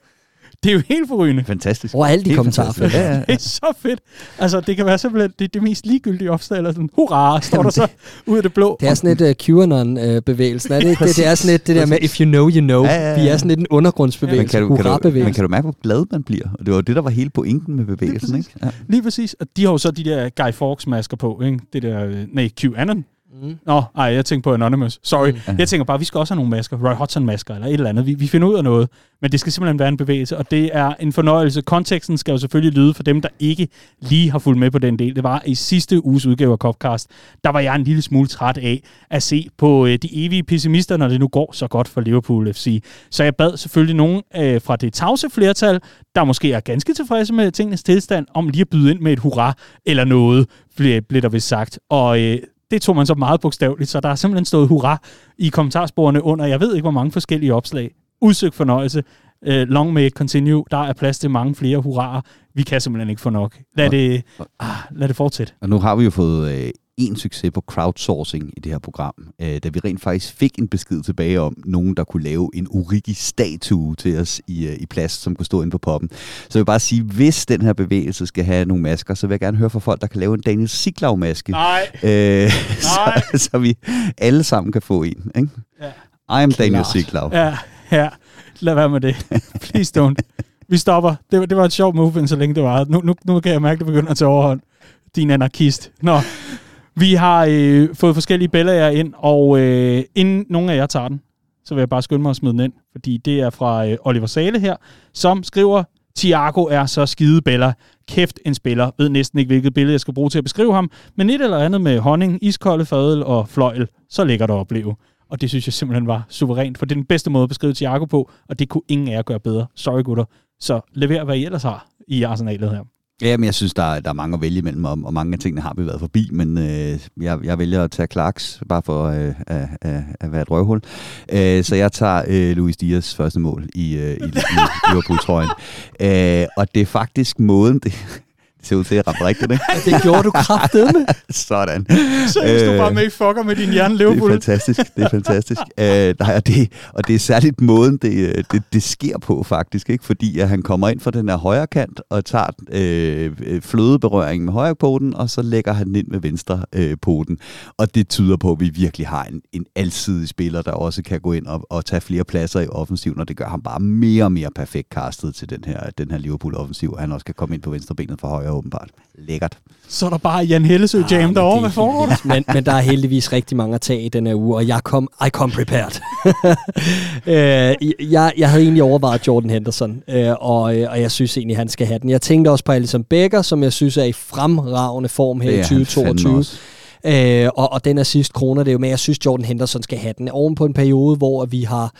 Det er jo helt forrygende. Fantastisk. Over alle de kommentarer. Ja, ja. Det er så fedt. Altså, det kan være simpelthen det, det mest ligegyldige opslag, eller sådan, hurra, står der så ud af det blå. Det er sådan et uh, QAnon-bevægelsen, er det? Det, det er sådan et, det der med, if you know, you know. Ja, ja, ja. Vi er sådan lidt en undergrundsbevægelse, ja, men, kan du, kan du, men kan du mærke, hvor glad man bliver? Og det var det, der var hele pointen med bevægelsen, Lige ikke? Ja. Lige præcis. Og de har jo så de der Guy Fawkes-masker på, ikke? Det der, øh, nej, QAnon. Mm. Nå, ej, jeg tænker på Anonymous. Sorry. Mm. Jeg tænker bare, vi skal også have nogle masker. Roy Hodgson-masker eller et eller andet. Vi, vi finder ud af noget. Men det skal simpelthen være en bevægelse, og det er en fornøjelse. Konteksten skal jo selvfølgelig lyde for dem, der ikke lige har fulgt med på den del. Det var i sidste uges udgave af Copcast. Der var jeg en lille smule træt af at se på øh, de evige pessimister, når det nu går så godt for Liverpool FC. Så jeg bad selvfølgelig nogen øh, fra det tavse flertal, der måske er ganske tilfredse med tingenes tilstand, om lige at byde ind med et hurra eller noget, blev, blev der vist sagt. Og øh, det tog man så meget bogstaveligt, så der er simpelthen stået hurra i kommentarsporene under, jeg ved ikke hvor mange forskellige opslag. Udsøgt fornøjelse. Uh, long may it continue. Der er plads til mange flere hurraer. Vi kan simpelthen ikke få nok. Lad, det, ah, lad det fortsætte. Og nu har vi jo fået øh, en succes på crowdsourcing i det her program, øh, da vi rent faktisk fik en besked tilbage om nogen, der kunne lave en Origi-statue til os i, øh, i plast, som kunne stå inde på poppen. Så jeg vil bare sige, hvis den her bevægelse skal have nogle masker, så vil jeg gerne høre fra folk, der kan lave en Daniel Siglau-maske. Nej. Øh, [LAUGHS] Nej. Så, så vi alle sammen kan få en. Ikke? Ja. I am Daniel Siglau. Ja, ja. Lad være med det. Please don't. Vi stopper. Det, var, det var et sjovt move, så længe det var. Nu, nu, nu kan jeg mærke, at det begynder at tage overhånd. Din anarkist. Nå. Vi har øh, fået forskellige billeder ind, og øh, inden nogen af jer tager den, så vil jeg bare skynde mig at smide den ind, fordi det er fra øh, Oliver Sale her, som skriver, Thiago er så skide Bella. Kæft en spiller. Ved næsten ikke, hvilket billede jeg skal bruge til at beskrive ham, men et eller andet med honning, iskolde fadel og fløjl, så ligger der at opleve. Og det synes jeg simpelthen var suverænt, for det er den bedste måde at beskrive Thiago på, og det kunne ingen af jer gøre bedre. Sorry gutter. Så lever, hvad I ellers har i arsenalet her. Ja, men jeg synes, der er, der er mange at vælge imellem, og, og mange af tingene har vi været forbi, men øh, jeg, jeg vælger at tage Clarks, bare for øh, at, at, at være et røvhul. Øh, så jeg tager øh, Luis Dias første mål i, øh, i, i Liverpool-trøjen. [LAUGHS] Øh, og det er faktisk måden, det, det ser ud til at ramme rigtigt, ikke? [LAUGHS] det gjorde du kraftedeme. [LAUGHS] Sådan. Så hvis du bare med fucker med din hjerne Liverpool. Det er fantastisk, det er fantastisk. uh, [LAUGHS] nej, og, det, og det er særligt måden, det, øh, det, det sker på faktisk, ikke? fordi at han kommer ind fra den her højre kant og tager øh, flødeberøringen med højre poten, og så lægger han den ind med venstre øh, poten. Og det tyder på, at vi virkelig har en, en alsidig spiller, der også kan gå ind og, og tage flere pladser i offensiven, og det gør ham bare mere og mere perfekt castet til den her, den her Liverpool-offensiv, han også kan komme ind på venstre benet fra højre åbenbart. Lækkert. Så er der bare Jan Hellesø ah, jam derovre. Hvad foregår der? Men, men der er heldigvis rigtig mange at tage i den her uge, og jeg kom, I kom prepared. [LAUGHS] øh, jeg, jeg havde egentlig overvejet Jordan Henderson, øh, og, øh, og jeg synes egentlig, han skal have den. Jeg tænkte også på Alison Becker, som jeg synes er i fremragende form her i 2022. Øh, og, og den er sidst kroner det er jo, men jeg synes, Jordan Henderson skal have den. Oven på en periode, hvor vi har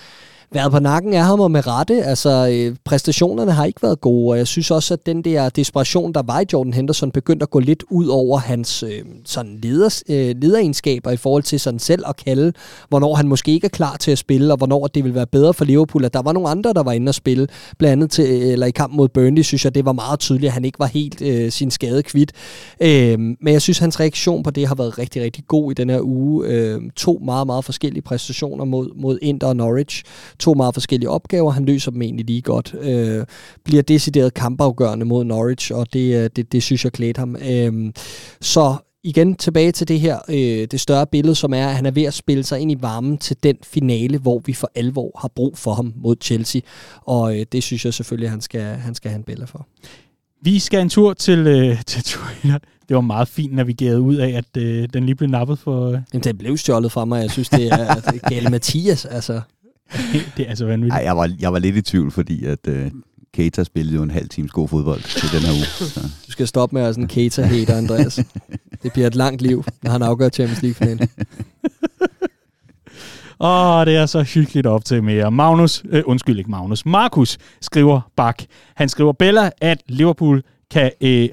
været på nakken af ham og med rette. Altså, øh, præstationerne har ikke været gode, og jeg synes også, at den der desperation, der var i Jordan Henderson, begyndte at gå lidt ud over hans øh, sådan leders, øh, lederegenskaber i forhold til sådan selv at kalde, hvornår han måske ikke er klar til at spille, og hvornår det vil være bedre for Liverpool. At der var nogle andre, der var inde og spille, blandt andet til, eller i kampen mod Burnley, synes jeg, det var meget tydeligt, at han ikke var helt øh, sin skade kvidt. Øh, men jeg synes, hans reaktion på det har været rigtig, rigtig god i den her uge. Øh, to meget, meget forskellige præstationer mod, mod Inter og Norwich to meget forskellige opgaver. Han løser dem egentlig lige godt. Øh, bliver decideret kampafgørende mod Norwich, og det, øh, det, det synes jeg klædte ham. Øh, så igen tilbage til det her, øh, det større billede, som er, at han er ved at spille sig ind i varmen til den finale, hvor vi for alvor har brug for ham mod Chelsea. Og øh, det synes jeg selvfølgelig, han skal, han skal have en billede for. Vi skal en tur til, øh, [LAUGHS] til Twitter. Det var meget fint navigeret ud af, at øh, den lige blev nappet for... Øh. Jamen, den blev stjålet fra mig. Jeg synes, det er, det er gale Mathias. Altså. [LAUGHS] det er altså vanvittigt. Ej, jeg, var, jeg var lidt i tvivl, fordi at uh, Keita spillede jo en halv times god fodbold til den her uge. Så. Du skal stoppe med at være sådan en Keita-hater, Andreas. [LAUGHS] Det bliver et langt liv, når han afgør Champions League-finalen. [LAUGHS] Åh, det er så hyggeligt op til mere. Magnus, øh, undskyld ikke Magnus, Markus skriver bak. Han skriver Bella, at Liverpool kan, øh,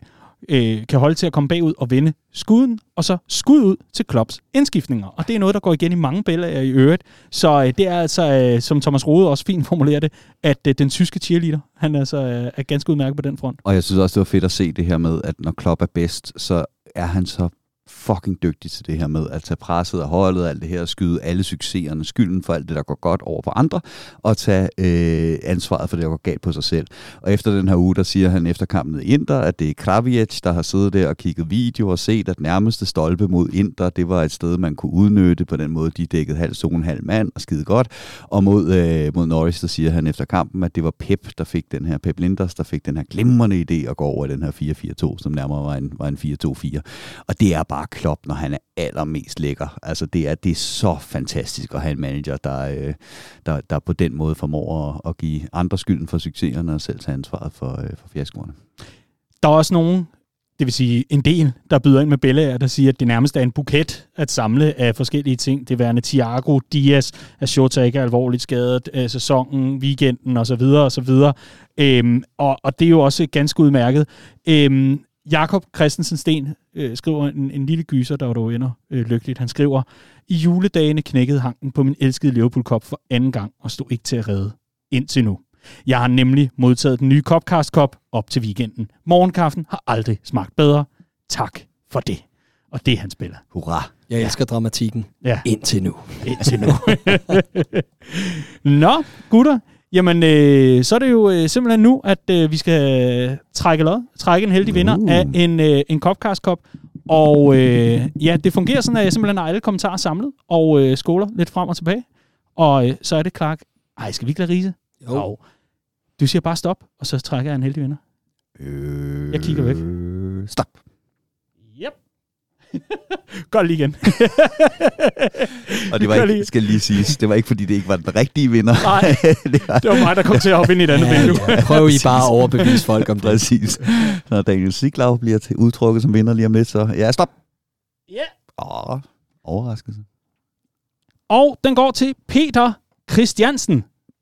øh, kan holde til at komme bagud og vinde skuden, og så skud ud til Klopps indskiftninger. Og det er noget, der går igen i mange Bellaer øh, i øvrigt. Så øh, det er altså, øh, som Thomas Rode også fint [LAUGHS] formulerer det, at øh, den tyske cheerleader, han altså, øh, er ganske udmærket på den front. Og jeg synes også, det var fedt at se det her med, at når Klopp er bedst, så er han så fucking dygtig til det her med at tage presset og holdet, alt det her, skyde alle succeserne, skylden for alt det, der går godt over på andre, og tage øh, ansvaret for det, der går galt på sig selv. Og efter den her uge, der siger han efter kampen i Inter, at det er Kraviec, der har siddet der og kigget video og set, at nærmeste stolpe mod Inter, det var et sted, man kunne udnytte på den måde, de dækkede halv zone, halv mand og skide godt. Og mod, øh, mod Norris, der siger han efter kampen, at det var Pep, der fik den her, Pep Linders, der fik den her glimrende idé at gå over den her 4-4-2, som nærmere var en, var en 4-2-4. Og det er bare Klopp, når han er allermest lækker. Altså det er, det er så fantastisk at have en manager, der, øh, der, der på den måde formår at, at give andre skylden for succeserne og selv tage ansvaret for, øh, for fiaskoerne. Der er også nogen, det vil sige en del, der byder ind med Bella, der siger, at det nærmest er en buket at samle af forskellige ting. Det værende Thiago, Diaz, at Shota ikke er alvorligt skadet, øh, sæsonen, weekenden osv. osv. Øhm, og, og det er jo også ganske udmærket. Øhm, Jakob Christensen Sten øh, skriver en, en lille gyser, der var dog ender øh, lykkeligt. Han skriver, i juledagene knækkede hanken på min elskede Liverpool Cup for anden gang og stod ikke til at redde indtil nu. Jeg har nemlig modtaget den nye Copcast Cup op til weekenden. Morgenkaffen har aldrig smagt bedre. Tak for det. Og det er han spiller. Hurra! Jeg elsker dramatikken. Ja. Indtil nu. Indtil nu. [LAUGHS] Nå, gutter. Jamen, øh, så er det jo øh, simpelthen nu, at øh, vi skal trække lod, trække en heldig vinder Uh. af en, øh, en Copcast Cup. Og øh, ja, det fungerer sådan, at jeg simpelthen har alle kommentarer samlet og øh, skåler lidt frem og tilbage. Og øh, så er det Clark. Ej, skal vi ikke lade rise? Jo. Du siger bare stop, og så trækker jeg en heldig vinder. Øh, Jeg kigger væk. Stop. [LAUGHS] Det lige igen. Og det var Gør ikke, lige. skal lige siges, det var ikke fordi, det ikke var den rigtige vinder. Nej, [LAUGHS] det var det var mig, der kom til at hoppe ind i et andet Ja, vindue. ja. Prøv I bare at overbevise folk om det. præcis. Når Daniel Siglau bliver til udtrukket som vinder lige om lidt, så ja, stop. Ja. Åh, overraskelse. Og den går til Peter Christiansen,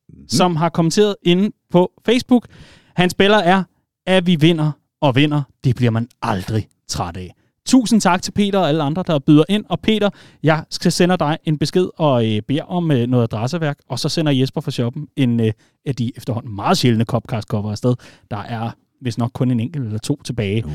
Mhm. som har kommenteret inde på Facebook. Hans spiller er, at vi vinder og vinder. Det bliver man aldrig træt af. Tusind tak til Peter og alle andre, der byder ind. Og Peter, jeg skal sende dig en besked og øh, beder om øh, noget adresseværk, og så sender Jesper fra shoppen en øh, af de efterhånden meget sjældne Copcast-cover afsted. Der er hvis nok kun en enkelt eller to tilbage. Uh.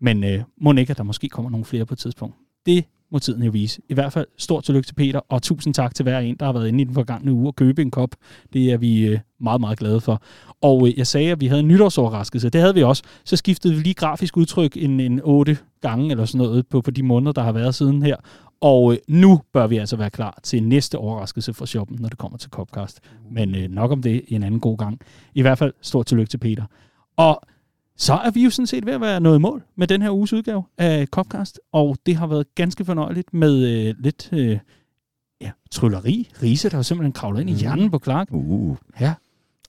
Men øh, må ikke, at der måske kommer nogle flere på et tidspunkt. Det må tiden jo vise. I hvert fald stort tillykke til Peter, og tusind tak til hver en, der har været inde i den forgangne uge og købe en kop. Det er vi øh, meget, meget glade for. Og øh, jeg sagde, at vi havde en nytårsoverraskelse. Det havde vi også. Så skiftede vi lige grafisk udtryk en, en otte gange eller sådan noget på, på de måneder, der har været siden her. Og øh, nu bør vi altså være klar til næste overraskelse fra shoppen, når det kommer til Copcast. Men nok om det en anden god gang. I hvert fald stort tillykke til Peter. Og så er vi jo sådan set ved at være nået mål med den her uges udgave af Copcast, og det har været ganske fornøjeligt med øh, lidt øh, ja, trylleri. Rise, der har simpelthen kravlet ind i hjernen på Clark. Uh. Ja,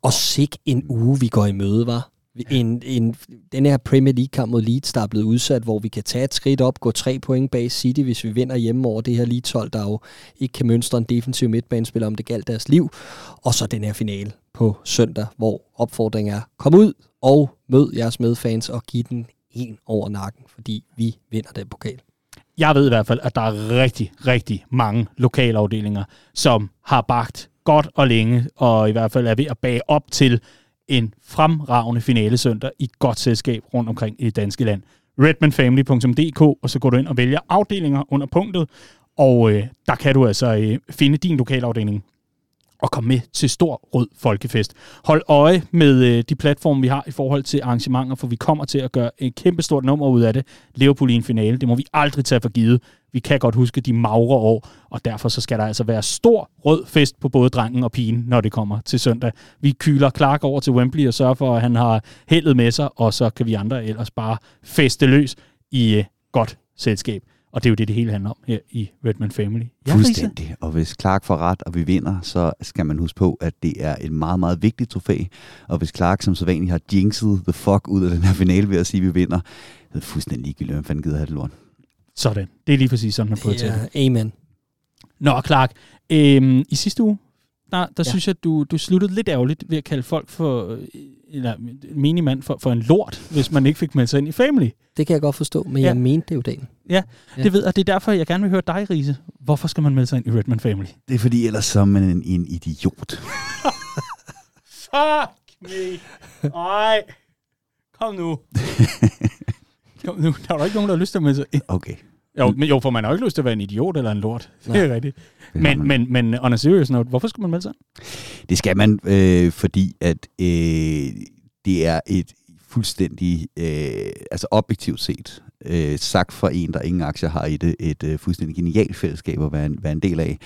Og sik en uge, vi går i møde, var. En, en, den her Premier League-kamp mod Leeds, der er blevet udsat, hvor vi kan tage et skridt op, gå tre point bag City, hvis vi vinder hjemme over det her Leeds-hold, der jo ikke kan mønstre en defensiv midtbanespiller, om det galt deres liv. Og så den her finale på søndag, hvor opfordringen er, kom ud og mød jeres medfans og giv den en over nakken, fordi vi vinder den pokal. jeg ved i hvert fald, at der er rigtig, rigtig mange lokalafdelinger, som har bagt godt og længe, og i hvert fald er ved at bage op til en fremragende finale søndag i godt selskab rundt omkring i det danske land. redmanfamily.dk, og så går du ind og vælger afdelinger under punktet, og øh, der kan du altså øh, finde din lokalafdeling og komme med til Stor Rød Folkefest. Hold øje med øh, de platforme, vi har i forhold til arrangementer, for vi kommer til at gøre et kæmpestort nummer ud af det. Liverpool i en finale, det må vi aldrig tage for givet. Vi kan godt huske de magre år, og derfor så skal der altså være stor rød fest på både drengen og pigen, når det kommer til søndag. Vi kyler Clark over til Wembley og sørger for, at han har heldet med sig, og så kan vi andre ellers bare feste løs i øh, godt selskab. Og det er jo det, det hele handler om her i Redman Family. Ja? Fuldstændig. Og hvis Clark får ret, og vi vinder, så skal man huske på, at det er et meget, meget vigtigt trofæ. Og hvis Clark som så vanligt har jinxet the fuck ud af den her finale ved at sige, at vi vinder, så er det fuldstændig ligegyldigt, hvem fanden gider have det lort. Sådan. Det er lige præcis sådan, man prioriterer Ja, amen. Nå, Clark. Øhm, I sidste uge, der, der ja. Synes jeg, du, du sluttede lidt ærgerligt ved at kalde folk for, øh, eller minimand for, for en lort, hvis man ikke fik meldt sig ind i Family. Det kan jeg godt forstå, men Ja. jeg mente det jo dagen. Ja, ja, det ved jeg. Det er derfor, jeg gerne vil høre dig, Riese. Hvorfor skal man melde sig ind i Redman Family? Det er fordi, ellers så er man en, en idiot. [LAUGHS] Fuck me. Nej. Kom nu. [LAUGHS] Kom nu. Der er jo ikke nogen, der har lyst til at melde sig ind. Okay. Jo, men jo, for man har jo ikke lyst til at være en idiot eller en lort. Det er rigtigt. Men, men, men on a serious note, hvorfor skal man melde sig? Det skal man, øh, fordi at øh, det er et fuldstændig, øh, altså objektivt set, øh, sagt fra en, der ingen aktier har i det, et øh, fuldstændig genialt fællesskab at være en, være en del af,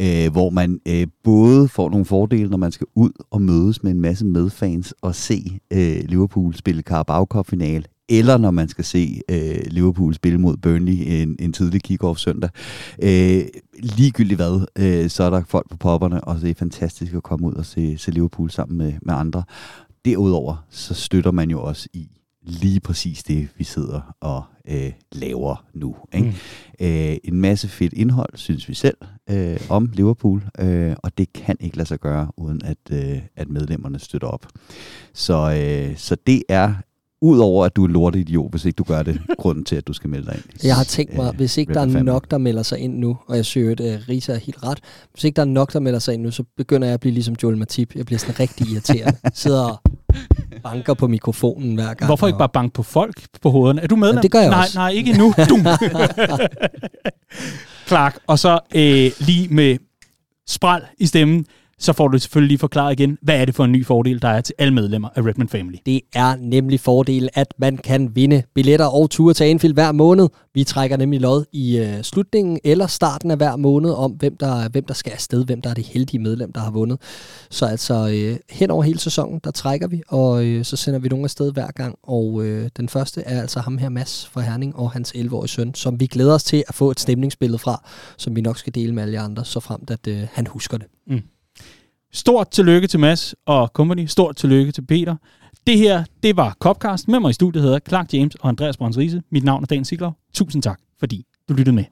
øh, hvor man øh, både får nogle fordele, når man skal ud og mødes med en masse medfans og se øh, Liverpool spille Carabao Cup-final, eller når man skal se øh, Liverpool spille mod Burnley en, en tidlig kick-off søndag. Øh, ligegyldigt hvad, øh, så er der folk på popperne, og det er fantastisk at komme ud og se, se Liverpool sammen med, med andre. Derudover, så støtter man jo også i lige præcis det, vi sidder og øh, laver nu. Ikke? Mm. Øh, en masse fedt indhold, synes vi selv, øh, om Liverpool, øh, og det kan ikke lade sig gøre, uden at, øh, at medlemmerne støtter op. Så, øh, så det er, udover at du er lorteidiot, hvis ikke du gør det, [LAUGHS] grunden til, at du skal melde dig ind. Jeg har tænkt mig, Øh, hvis ikke der er nok, der melder sig ind nu, og jeg søger, at uh, Risa er helt ret, hvis ikke der er nok, der melder sig ind nu, så begynder jeg at blive ligesom Joel Matip. Jeg bliver sådan rigtig irriterende. [LAUGHS] Sidder og banker på mikrofonen hver gang. Hvorfor ikke bare banke på folk på hovederne? Er du medlem? Ja, det gør jeg nej, også. Nej, ikke endnu. [LAUGHS] Dum. Clark, og så øh, lige med spral i stemmen, så får du selvfølgelig lige forklaret igen, hvad er det for en ny fordel, der er til alle medlemmer af Redman Family. Det er nemlig fordel, at man kan vinde billetter og ture til Anfield hver måned. Vi trækker nemlig lod i øh, slutningen eller starten af hver måned om, hvem der, hvem der skal afsted, hvem der er det heldige medlem, der har vundet. Så altså øh, hen over hele sæsonen, der trækker vi, og øh, så sender vi nogen afsted hver gang. Og øh, den første er altså ham her, Mads fra Herning, og hans 11-årige søn, som vi glæder os til at få et stemningsbillede fra, som vi nok skal dele med alle andre, så fremt at øh, han husker det. Stort tillykke til Mads og company. Stort tillykke til Peter. Det her, det var Copcast. Med mig i studiet hedder Clark James og Andreas Brøns Riese. Mit navn er Dan Sigler. Tusind tak, fordi du lyttede med.